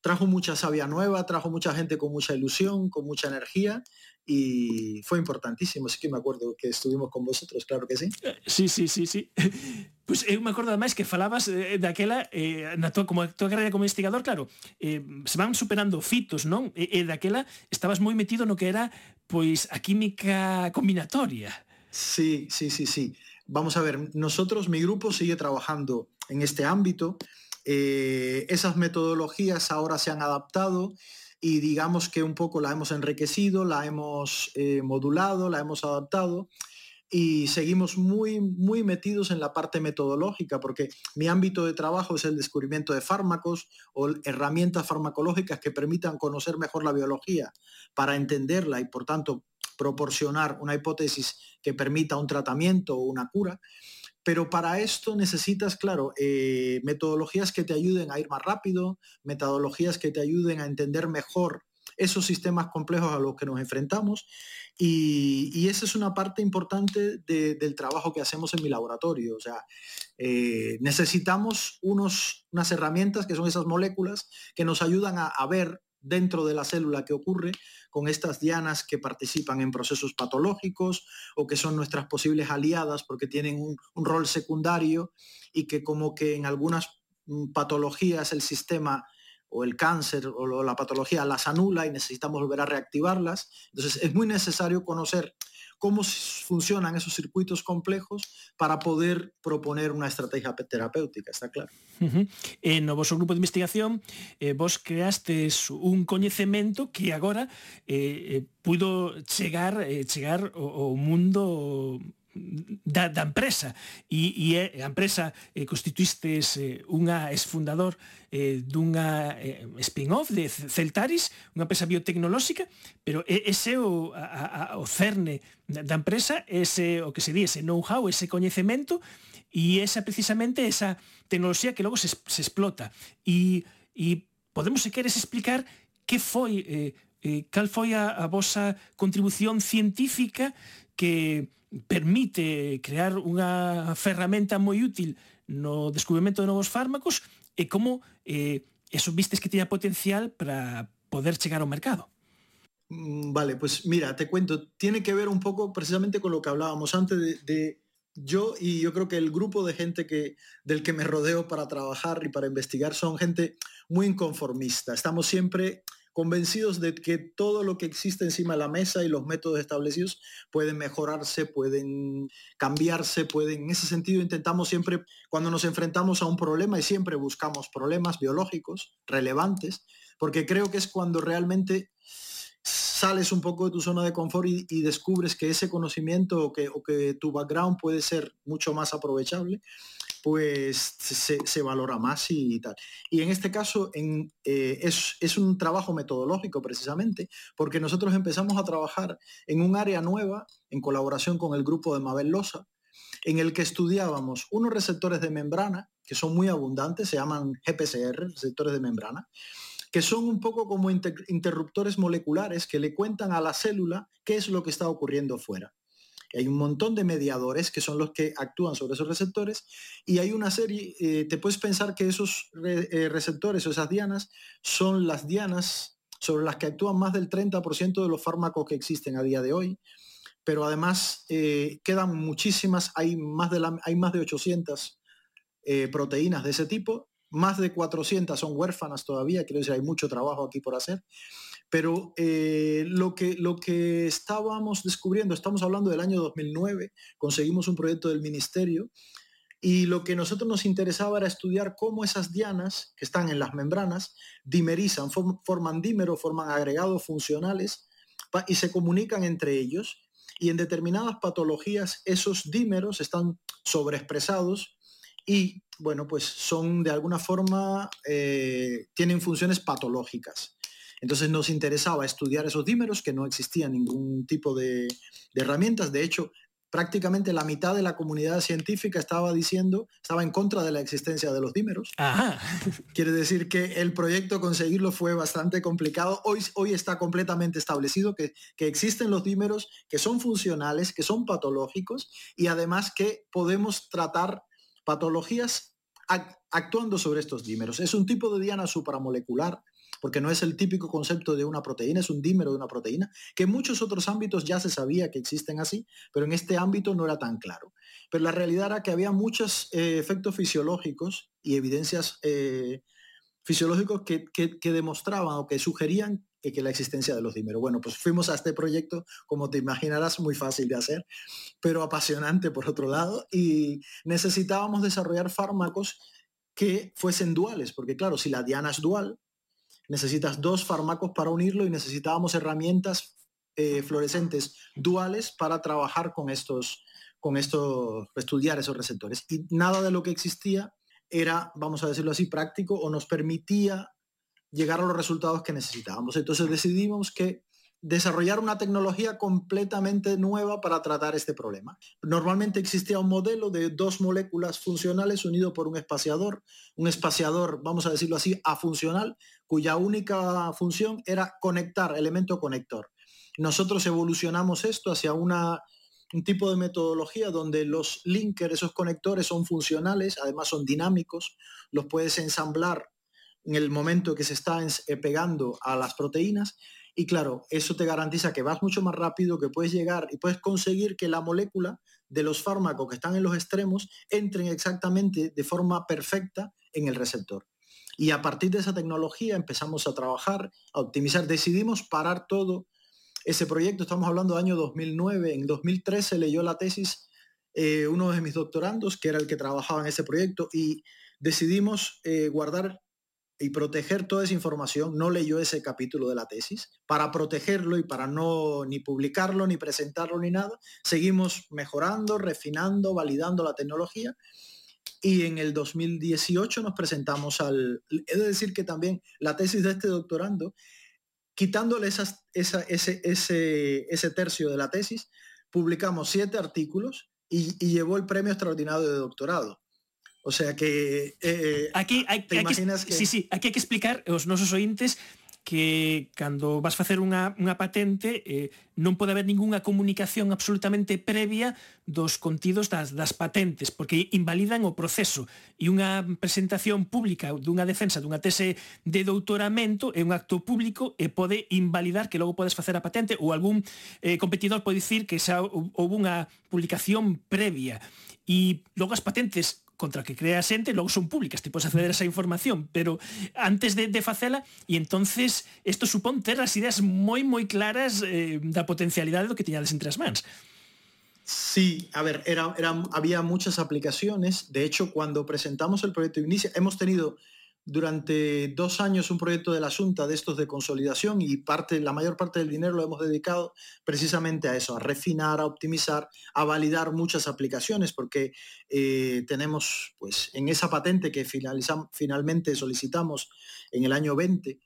trajo mucha savia nueva, trajo mucha gente con mucha ilusión, con mucha energía y fue importantísimo, sí que me acuerdo que estuvimos con vosotros, claro que sí. Eh, sí, sí, sí, sí. <laughs> Pois eu eh, me acordo ademais que falabas eh, daquela eh, na tua, como a tua carreira como investigador, claro, eh, se van superando fitos, non? E, e daquela estabas moi metido no que era pois a química combinatoria. Sí, sí, sí, sí. Vamos a ver, nosotros, mi grupo sigue trabajando en este ámbito. Eh, esas metodologías ahora se han adaptado. Y digamos que un poco la hemos enriquecido, la hemos eh, modulado, la hemos adaptado y seguimos muy, muy metidos en la parte metodológica, porque mi ámbito de trabajo es el descubrimiento de fármacos o herramientas farmacológicas que permitan conocer mejor la biología para entenderla y por tanto proporcionar una hipótesis que permita un tratamiento o una cura. Pero para esto necesitas, claro, eh, metodologías que te ayuden a ir más rápido, metodologías que te ayuden a entender mejor esos sistemas complejos a los que nos enfrentamos y, esa es una parte importante de- del trabajo que hacemos en mi laboratorio. O sea, eh, necesitamos unos, unas herramientas que son esas moléculas que nos ayudan a ver dentro de la célula qué ocurre con estas dianas que participan en procesos patológicos o que son nuestras posibles aliadas porque tienen un, rol secundario y que como que en algunas mm, patologías el sistema o el cáncer o la patología las anula y necesitamos volver a reactivarlas. Entonces es muy necesario conocer cómo funcionan esos circuitos complejos para poder proponer una estrategia terapéutica, está claro. Uh -huh. Eh, no vosso grupo de investigación, eh, vos creastes un coñecemento que agora eh, eh, puido chegar eh, chegar ao, ao mundo da, da empresa e, e é, a empresa eh, constituístes eh, unha exfundador eh, dunha eh, spin-off de Celtaris, unha empresa biotecnolóxica, pero ese é o, a, a, o cerne da empresa, ese o que se di, ese know-how, ese coñecemento e esa precisamente esa tecnoloxía que logo se, se explota. E, e podemos se queres explicar que foi eh, eh, cal foi a, a vosa contribución científica que permite crear unha ferramenta moi útil no descubrimento de novos fármacos e como eh, eso vistes que tiña potencial para poder chegar ao mercado. Mm, Vale, pues mira, te cuento, tiene que ver un poco precisamente con lo que hablábamos antes de, de yo y yo creo que el grupo de gente que, del que me rodeo para trabajar y para investigar son gente muy inconformista. Estamos siempre convencidos de que todo lo que existe encima de la mesa y los métodos establecidos pueden mejorarse, pueden cambiarse, pueden... En ese sentido intentamos siempre, cuando nos enfrentamos a un problema, y siempre buscamos problemas biológicos relevantes, porque creo que es cuando realmente sales un poco de tu zona de confort y, descubres que ese conocimiento o que, o que tu background puede ser mucho más aprovechable, pues se, se valora más y, tal. Y en este caso eh, es, es un trabajo metodológico precisamente, porque nosotros empezamos a trabajar en un área nueva, en colaboración con el grupo de Mabel Loza, en el que estudiábamos unos receptores de membrana, que son muy abundantes, se llaman GPCR, receptores de membrana, que son un poco como inter- interruptores moleculares que le cuentan a la célula qué es lo que está ocurriendo fuera. Hay un montón de mediadores que son los que actúan sobre esos receptores y hay una serie, eh, te puedes pensar que esos eh, receptores o esas dianas son las dianas sobre las que actúan más del 30% de los fármacos que existen a día de hoy, pero además eh, quedan muchísimas, hay más de, la- hay más de 800 eh, proteínas de ese tipo, más de 400 son huérfanas todavía, quiero decir, hay mucho trabajo aquí por hacer, pero eh, lo, que, lo que estábamos descubriendo, estamos hablando del año 2009, conseguimos un proyecto del ministerio y lo que nosotros nos interesaba era estudiar cómo esas dianas que están en las membranas dimerizan, form- forman dímeros, forman agregados funcionales y se comunican entre ellos y en determinadas patologías esos dímeros están sobreexpresados y bueno, pues son de alguna forma, eh, tienen funciones patológicas. Entonces nos interesaba estudiar esos dímeros, que no existía ningún tipo de, de herramientas. De hecho, prácticamente la mitad de la comunidad científica estaba diciendo, estaba en contra de la existencia de los dímeros. Quiere decir que el proyecto conseguirlo fue bastante complicado. Hoy, hoy está completamente establecido que, que existen los dímeros, que son funcionales, que son patológicos y además que podemos tratar patologías ac- actuando sobre estos dímeros. Es un tipo de diana supramolecular, porque no es el típico concepto de una proteína, es un dímero de una proteína, que en muchos otros ámbitos ya se sabía que existen así, pero en este ámbito no era tan claro. Pero la realidad era que había muchos eh, efectos fisiológicos y evidencias eh, fisiológicos que, que- demostraban o que sugerían que la existencia de los dímeros. Bueno, pues fuimos a este proyecto, como te imaginarás, muy fácil de hacer, pero apasionante por otro lado, y necesitábamos desarrollar fármacos que fuesen duales, porque claro, si la diana es dual, necesitas dos fármacos para unirlo y necesitábamos herramientas eh, fluorescentes duales para trabajar con estos, con estos, estudiar esos receptores. Y nada de lo que existía era, vamos a decirlo así, práctico o nos permitía llegar a los resultados que necesitábamos. Entonces decidimos que desarrollar una tecnología completamente nueva para tratar este problema. Normalmente existía un modelo de dos moléculas funcionales unido por un espaciador, un espaciador, vamos a decirlo así, afuncional, cuya única función era conectar, elemento conector. Nosotros evolucionamos esto hacia una, un tipo de metodología donde los linkers, esos conectores son funcionales, además son dinámicos, los puedes ensamblar en el momento que se está eh, pegando a las proteínas y claro, eso te garantiza que vas mucho más rápido, que puedes llegar y puedes conseguir que la molécula de los fármacos que están en los extremos entren exactamente de forma perfecta en el receptor. Y a partir de esa tecnología empezamos a trabajar, a optimizar. Decidimos parar todo ese proyecto. Estamos hablando del año 2009. En 2013 leyó la tesis eh, uno de mis doctorandos, que era el que trabajaba en ese proyecto, y decidimos eh, guardar y proteger toda esa información, no leyó ese capítulo de la tesis, para protegerlo y para no ni publicarlo, ni presentarlo, ni nada, seguimos mejorando, refinando, validando la tecnología y en el 2018 nos presentamos al... He de decir que también la tesis de este doctorando, quitándole esas, esa, ese, ese, ese tercio de la tesis, publicamos siete artículos y llevó el premio extraordinario de doctorado. O sea que eh, aquí hay, te hai imaginas que, que... Sí, sí, aquí hai que explicar aos nosos ointes que cando vas facer unha, unha patente eh, non pode haber ningunha comunicación absolutamente previa dos contidos das, das patentes, porque invalidan o proceso. E unha presentación pública dunha defensa dunha tese de doutoramento é un acto público e pode invalidar que logo podes facer a patente ou algún eh, competidor pode dicir que xa houve unha publicación previa. E logo as patentes contra que crea a xente, logo son públicas, ti podes acceder a esa información, pero antes de, de facela, e entonces isto supón ter as ideas moi moi claras eh, da potencialidade do que tiñades entre as mans. Sí, a ver, era, era, había muchas aplicaciones. De hecho, cuando presentamos el proyecto de Inicia, hemos tenido durante dos años un proyecto de la Junta de estos de consolidación y parte, la mayor parte del dinero lo hemos dedicado precisamente a eso, a refinar, a optimizar, a validar muchas aplicaciones, porque eh, tenemos, pues, en esa patente que finalmente solicitamos en el año 20,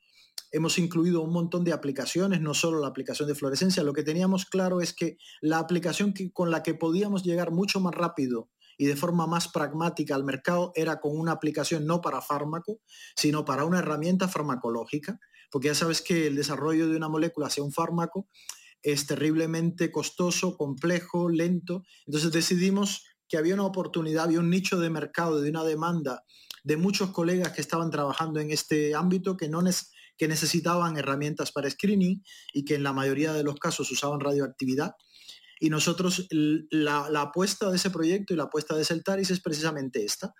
hemos incluido un montón de aplicaciones, no solo la aplicación de fluorescencia, lo que teníamos claro es que la aplicación que, con la que podíamos llegar mucho más rápido y de forma más pragmática al mercado era con una aplicación no para fármaco, sino para una herramienta farmacológica, porque ya sabes que el desarrollo de una molécula hacia un fármaco es terriblemente costoso, complejo, lento. Entonces decidimos que había una oportunidad, había un nicho de mercado, de una demanda de muchos colegas que estaban trabajando en este ámbito que no que necesitaban herramientas para screening y que en la mayoría de los casos usaban radioactividad y nosotros, la, apuesta de ese proyecto y la apuesta de Celtaris es precisamente esta,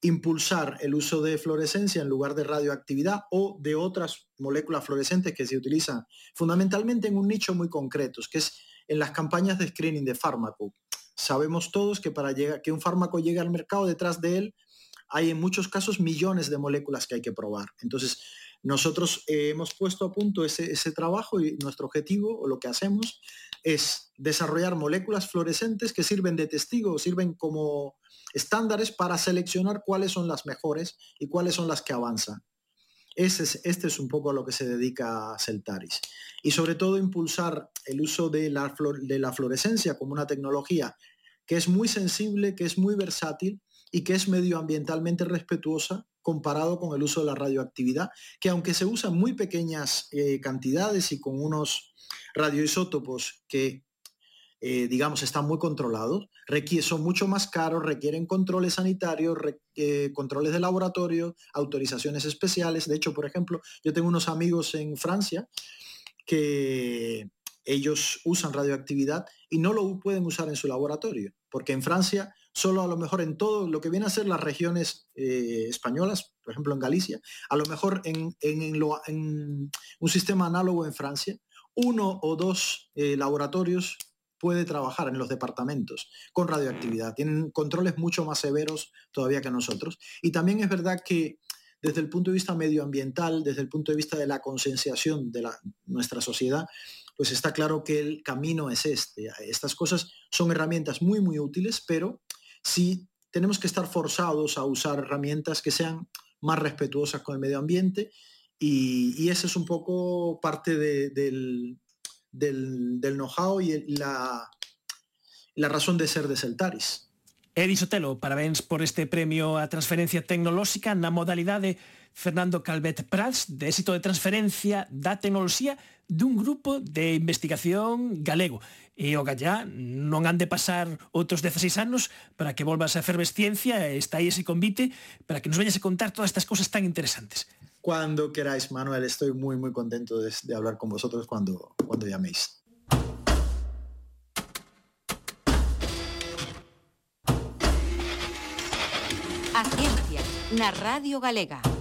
impulsar el uso de fluorescencia en lugar de radioactividad o de otras moléculas fluorescentes que se utilizan fundamentalmente en un nicho muy concreto, que es en las campañas de screening de fármaco. Sabemos todos que para llegar, que un fármaco llegue al mercado, detrás de él hay en muchos casos millones de moléculas que hay que probar. Entonces, nosotros eh, hemos puesto a punto ese, ese, trabajo y nuestro objetivo, o lo que hacemos, es desarrollar moléculas fluorescentes que sirven de testigo, sirven como estándares para seleccionar cuáles son las mejores y cuáles son las que avanzan. Ese es, este es un poco a lo que se dedica Celtaris. Y sobre todo impulsar el uso de la, de la fluorescencia como una tecnología que es muy sensible, que es muy versátil y que es medioambientalmente respetuosa comparado con el uso de la radioactividad, que aunque se usa en muy pequeñas eh, cantidades y con unos radioisótopos que, eh, digamos, están muy controlados, son mucho más caros, requieren controles sanitarios, eh, controles de laboratorio, autorizaciones especiales. De hecho, por ejemplo, yo tengo unos amigos en Francia que ellos usan radioactividad y no lo pueden usar en su laboratorio, porque en Francia solo a lo mejor en todo lo que viene a ser las regiones eh, españolas, por ejemplo en Galicia, a lo mejor en, un sistema análogo en Francia, uno o dos eh, laboratorios puede trabajar en los departamentos con radioactividad. Tienen controles mucho más severos todavía que nosotros. Y también es verdad que desde el punto de vista medioambiental, desde el punto de vista de la concienciación de nuestra sociedad, pues está claro que el camino es este. Estas cosas son herramientas muy, muy útiles, pero sí tenemos que estar forzados a usar herramientas que sean más respetuosas con el medio ambiente y, y ese es un poco parte de, del, del, del know-how y la, la razón de ser de Celtaris. Edi Sotelo, parabéns por este premio a transferencia tecnolóxica na modalidade Fernando Calvet Prats, de éxito de transferencia da tecnoloxía dun grupo de investigación galego. E o gallá non han de pasar outros 16 anos para que volvas a efervesciencia e está aí ese convite para que nos veñas a contar todas estas cousas tan interesantes. Cuando queráis, Manuel, estoy muy, muy contento de, de hablar con vosotros cuando, cuando llaméis. A ciencia, na Radio Galega.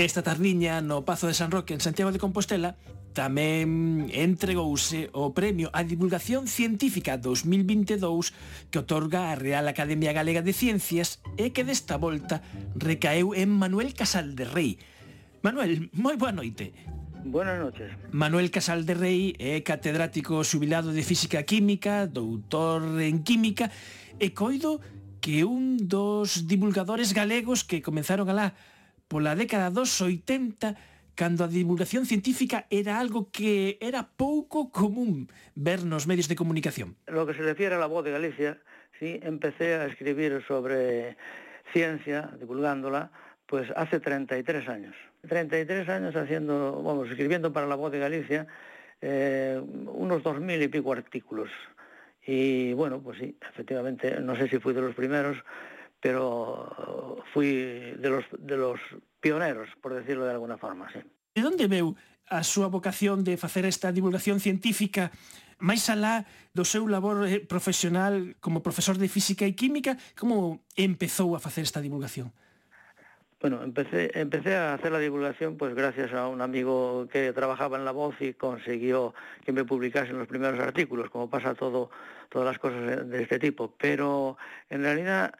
Esta tardiña no Pazo de San Roque en Santiago de Compostela tamén entregouse o Premio a Divulgación Científica 2022 que otorga a Real Academia Galega de Ciencias e que desta volta recaeu en Manuel Casal de Rei. Manuel, moi boa noite. Buenas noches. Manuel Casal de Rei é catedrático xubilado de Física Química, doutor en Química e coido que un dos divulgadores galegos que comenzaron alá pola década dos 80 cando a divulgación científica era algo que era pouco común ver nos medios de comunicación. Lo que se refiere a la voz de Galicia, sí, empecé a escribir sobre ciencia, divulgándola, pues hace 33 años. 33 años haciendo, vamos, escribiendo para la voz de Galicia eh, unos 2.000 y pico artículos. Y bueno, pues sí, efectivamente, no sé si fui de los primeros, pero fui de los, de los pioneros, por decirlo de alguna forma, sí. De onde veu a súa vocación de facer esta divulgación científica máis alá do seu labor eh, profesional como profesor de física e química, como empezou a facer esta divulgación? Bueno, empecé, empecé a hacer la divulgación pues gracias a un amigo que trabajaba en La Voz y consiguió que me publicasen los primeros artículos, como pasa todo, todas las cosas de este tipo. Pero en realidad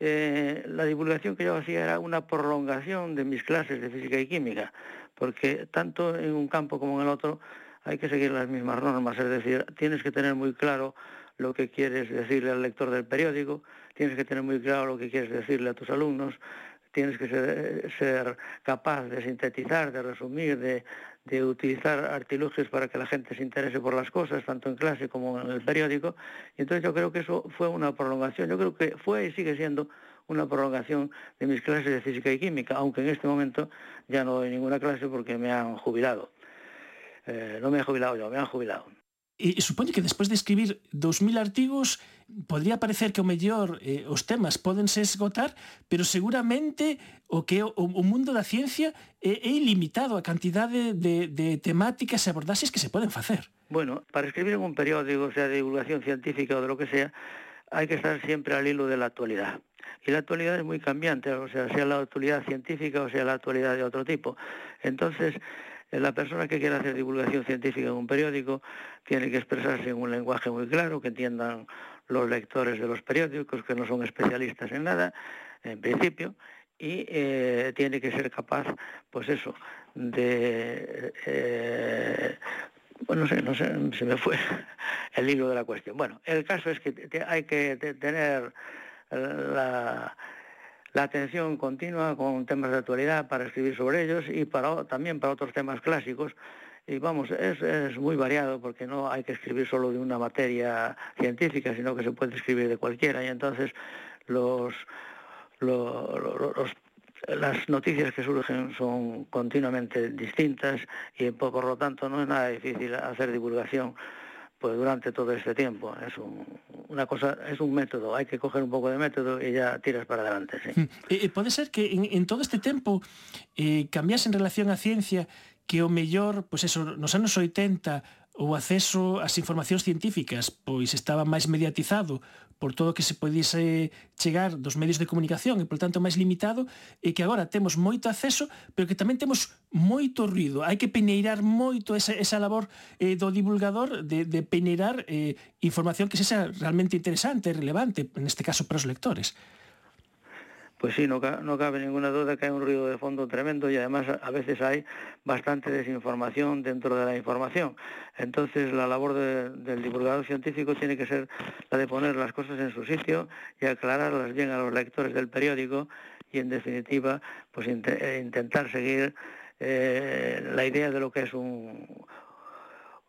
eh, la divulgación que yo hacía era una prolongación de mis clases de física y química, porque tanto en un campo como en el otro hay que seguir las mismas normas, es decir, tienes que tener muy claro lo que quieres decirle al lector del periódico, tienes que tener muy claro lo que quieres decirle a tus alumnos, tienes que ser, ser capaz de sintetizar, de resumir, de, de, utilizar artilugios para que la gente se interese por las cosas, tanto en clase como en el periódico. Y entonces yo creo que eso fue una prolongación, yo creo que fue y sigue siendo una prolongación de mis clases de física y química, aunque en este momento ya no doy ninguna clase porque me han jubilado. Eh, no me he jubilado yo, me han jubilado. E, e supoño que despois de escribir 2000 artigos podría parecer que o mellor eh, os temas podense esgotar, pero seguramente o que o, o mundo da ciencia é, é ilimitado a cantidade de, de temáticas e abordaxes que se poden facer. Bueno, para escribir en un periódico, sea de divulgación científica ou de lo que sea, hai que estar siempre al hilo de la actualidad. Y la actualidad es muy cambiante, o sea, sea la actualidad científica o sea la actualidad de otro tipo. Entonces, la persona que quiera hacer divulgación científica en un periódico tiene que expresarse en un lenguaje muy claro, que entiendan los lectores de los periódicos, que no son especialistas en nada, en principio, y eh, tiene que ser capaz, pues eso, de... Eh, bueno, no sé, no sé, se me fue <laughs> el hilo de la cuestión. Bueno, el caso es que hay que tener la, la atención continua con temas de actualidad para escribir sobre ellos y para, también para otros temas clásicos. Y vamos, es, es, muy variado porque no hay que escribir solo de una materia científica, sino que se puede escribir de cualquiera. Y entonces los, los, los las noticias que surgen son continuamente distintas y por lo tanto no es nada difícil hacer divulgación pues durante todo este tiempo. Es un, una cosa, es un método, hay que coger un poco de método y ya tiras para adelante. Sí. Hmm. Eh, eh pode ser que en, en todo este tempo eh, cambias en relación á ciencia que o mellor, pois pues eso, nos anos 80 o acceso ás informacións científicas pois estaba máis mediatizado por todo o que se podise chegar dos medios de comunicación e, por tanto, máis limitado e que agora temos moito acceso, pero que tamén temos moito ruido. Hai que peneirar moito esa, esa labor eh, do divulgador de, de peneirar eh, información que sexa realmente interesante e relevante, neste caso para os lectores. Pues sí, no, no, cabe ninguna duda que hay un ruido de fondo tremendo y además a veces hay bastante desinformación dentro de la información. Entonces la labor de, del divulgador científico tiene que ser la de poner las cosas en su sitio y aclararlas bien a los lectores del periódico y en definitiva pues int intentar seguir eh, la idea de lo que es un,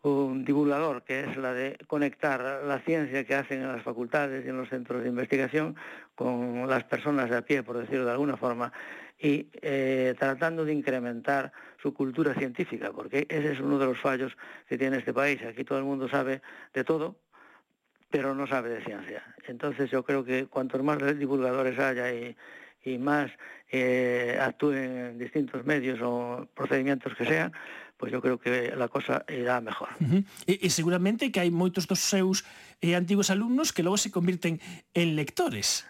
un divulgador, que es la de conectar la ciencia que hacen en las facultades y en los centros de investigación con las personas de a pie, por decirlo de alguna forma, y eh, tratando de incrementar su cultura científica, porque ese es uno de los fallos que tiene este país. Aquí todo el mundo sabe de todo, pero no sabe de ciencia. Entonces yo creo que cuantos más divulgadores haya y, y más eh, actúen en distintos medios o procedimientos que sean, pois eu creo que a cosa irá mejor. Uh -huh. e, e seguramente que hai moitos dos seus eh, antigos alumnos que logo se convirten en lectores.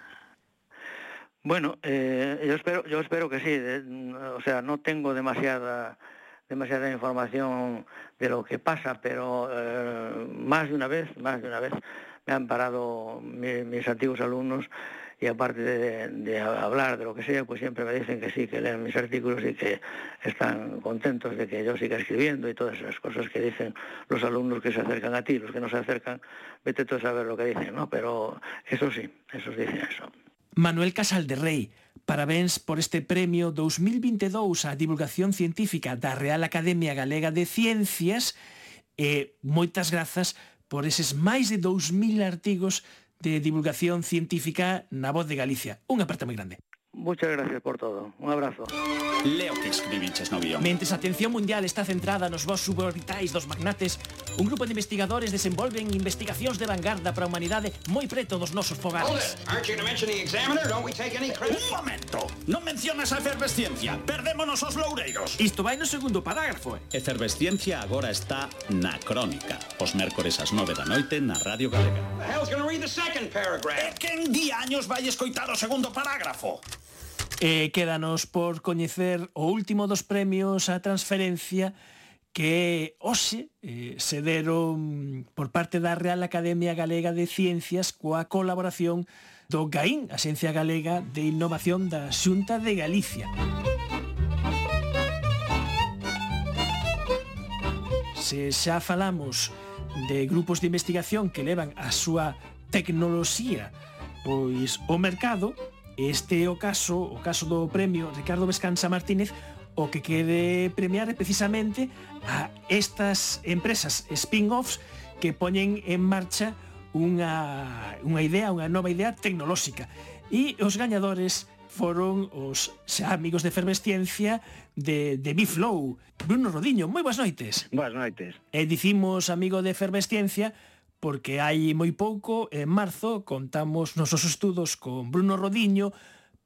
Bueno, eh, yo espero yo espero que sí, o sea, no tengo demasiada demasiada información de lo que pasa, pero eh, más de una vez, más de una vez me han parado mi, mis antiguos alumnos y aparte de, de, hablar de lo que sea, pues siempre me dicen que sí, que leen mis artículos y que están contentos de que yo siga escribiendo y todas esas cosas que dicen los alumnos que se acercan a ti, los que no se acercan, vete tú a saber lo que dicen, ¿no? Pero eso sí, esos dicen eso. Manuel Casal de Rei. Parabéns por este premio 2022 á divulgación científica da Real Academia Galega de Ciencias e moitas grazas por eses máis de 2000 artigos de divulgación científica na Voz de Galicia. Unha aperta moi grande. Muchas gracias por todo. Un abrazo. Leo que escribiches no guión. Mentres a atención mundial está centrada nos vos suborbitais dos magnates, un grupo de investigadores desenvolven investigacións de vanguarda para a humanidade moi preto dos nosos fogares. Un momento. Non mencionas a efervesciencia. Perdémonos os loureiros. Isto vai no segundo parágrafo. Eh? Efervesciencia agora está na crónica. Os mércores ás 9 da noite na Radio Galega. The hell's gonna read the second paragraph? E quen di años vai escoitar o segundo parágrafo? E quédanos por coñecer o último dos premios a transferencia que hoxe eh, se deron por parte da Real Academia Galega de Ciencias coa colaboración do GAIN, a Xencia Galega de Innovación da Xunta de Galicia. Se xa falamos de grupos de investigación que levan a súa tecnoloxía pois o mercado, Este é o caso, o caso do premio Ricardo Vescanza Martínez, o que quede premiar é precisamente a estas empresas spin-offs que poñen en marcha unha, unha idea, unha nova idea tecnolóxica. E os gañadores foron os xa amigos de Efervesciencia de, de Biflow. Bruno Rodiño, moi boas noites. Boas noites. E dicimos amigo de Efervesciencia porque hai moi pouco, en marzo, contamos nosos estudos con Bruno Rodiño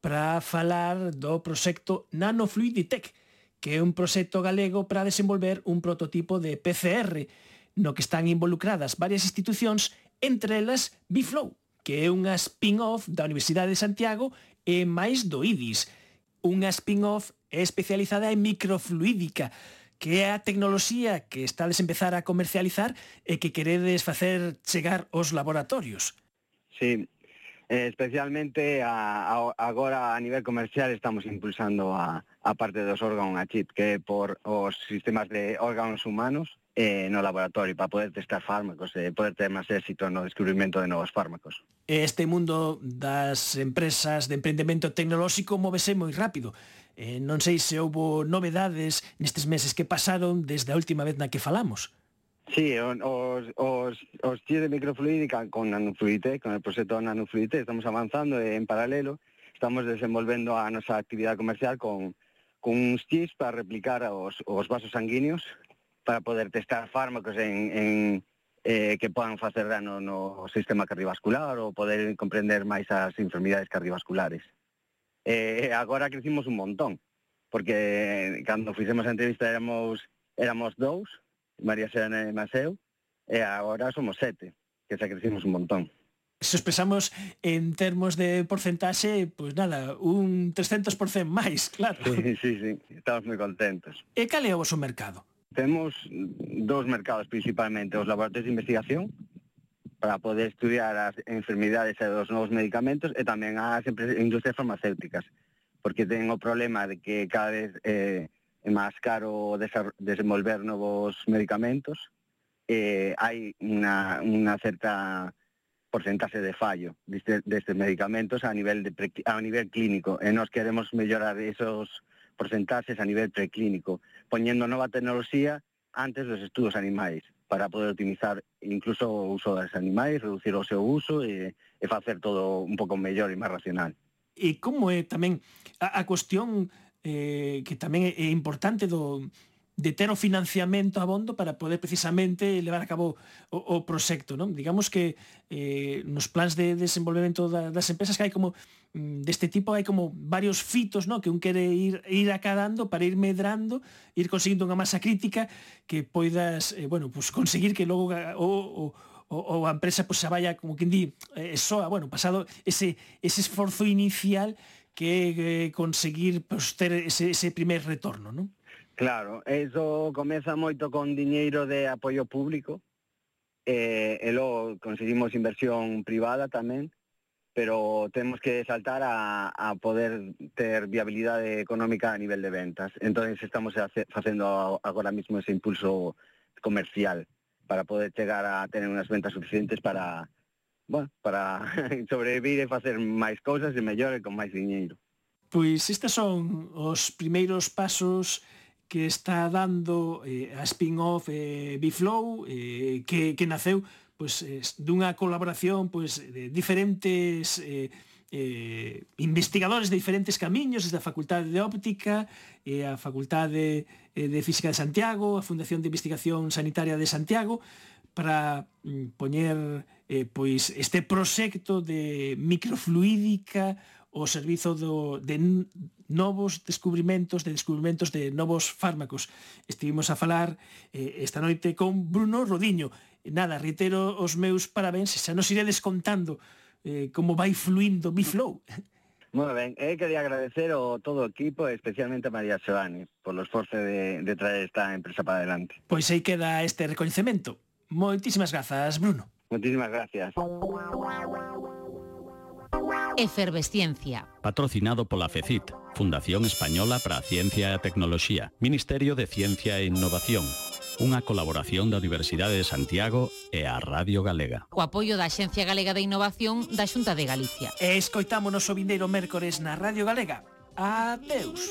para falar do proxecto Nanofluiditec, que é un proxecto galego para desenvolver un prototipo de PCR, no que están involucradas varias institucións, entre elas Biflow, que é unha spin-off da Universidade de Santiago e máis do IDIS, unha spin-off especializada en microfluídica, que é a tecnoloxía que estades empezar a comercializar e que queredes facer chegar aos laboratorios. Sí, eh, especialmente a, a, agora a nivel comercial estamos impulsando a, a parte dos órganos a chip que é por os sistemas de órganos humanos eh, no laboratorio para poder testar fármacos e eh, poder ter máis éxito no descubrimento de novos fármacos. Este mundo das empresas de emprendemento tecnolóxico movese moi rápido. Eh, non sei se houbo novedades nestes meses que pasaron desde a última vez na que falamos. Sí, os, os, os tíos de microfluídica con nanofluidité, con el proxecto nanofluidité, estamos avanzando eh, en paralelo, estamos desenvolvendo a nosa actividade comercial con, con uns chips para replicar os, os vasos sanguíneos para poder testar fármacos en, en eh, que podan facer dano no sistema cardiovascular ou poder comprender máis as enfermidades cardiovasculares eh, agora crecimos un montón, porque cando fixemos a entrevista éramos éramos dous, María Serena e Maseu, e agora somos sete, que xa crecimos un montón se os pensamos en termos de porcentaxe, pois pues nada, un 300% máis, claro. Sí, sí, sí, estamos moi contentos. E cal é o vosso mercado? Temos dous mercados principalmente, os laboratorios de investigación, para poder estudiar as enfermidades e os novos medicamentos e tamén as industrias farmacéuticas, porque ten o problema de que cada vez eh, é máis caro desenvolver novos medicamentos, eh, hai unha, unha certa porcentaxe de fallo destes, destes medicamentos a nivel de pre, a nivel clínico e nós queremos mellorar esos porcentaxes a nivel preclínico, poñendo nova tecnoloxía antes dos estudos animais para poder optimizar incluso o uso das animais, reducir o seu uso e, e facer todo un pouco mellor e máis racional. E como é tamén a, a cuestión eh, que tamén é importante do, de ter o financiamento abondo para poder precisamente levar a cabo o, o proxecto, non? Digamos que eh, nos plans de desenvolvemento da, das empresas que hai como mm, deste tipo hai como varios fitos, non? que un quere ir ir acadando para ir medrando, ir conseguindo unha masa crítica que poidas, eh, bueno, pues conseguir que logo o, o o, a empresa pues, xa vaya, como que di, eh, soa, bueno, pasado ese, ese esforzo inicial que eh, conseguir pues, ter ese, ese primer retorno, non? Claro, eso comeza moito con diñeiro de apoio público, e, e logo conseguimos inversión privada tamén, pero temos que saltar a, a poder ter viabilidade económica a nivel de ventas. Entón, estamos hace, facendo agora mismo ese impulso comercial para poder chegar a tener unhas ventas suficientes para, bueno, para <laughs> sobrevivir e facer máis cousas e mellor e con máis diñeiro. Pois estes son os primeiros pasos que está dando eh, a spin-off eh, Biflow eh, que, que naceu pois, eh, dunha colaboración pois, de diferentes eh, eh, investigadores de diferentes camiños, desde a Facultade de Óptica, eh, a Facultade de, de Física de Santiago, a Fundación de Investigación Sanitaria de Santiago, para mm, poñer eh, pois este proxecto de microfluídica o servizo do, de novos descubrimentos, de descubrimentos de novos fármacos. Estivemos a falar eh, esta noite con Bruno Rodiño. Nada, reitero os meus parabéns, xa nos iredes contando eh, como vai fluindo Biflow. Moi ben, eh, quería agradecer ao todo o equipo, especialmente a María Sebani, por o esforzo de, de traer esta empresa para adelante. Pois aí queda este recoñecemento. Moitísimas grazas, Bruno. Moitísimas gracias. Efervesciencia. Patrocinado pola FECIT, Fundación Española para a Ciencia e a Tecnoloxía, Ministerio de Ciencia e Innovación, unha colaboración da Universidade de Santiago e a Radio Galega. O apoio da Xencia Galega de Innovación da Xunta de Galicia. E escoitámonos o vindeiro mércores na Radio Galega. Adeus.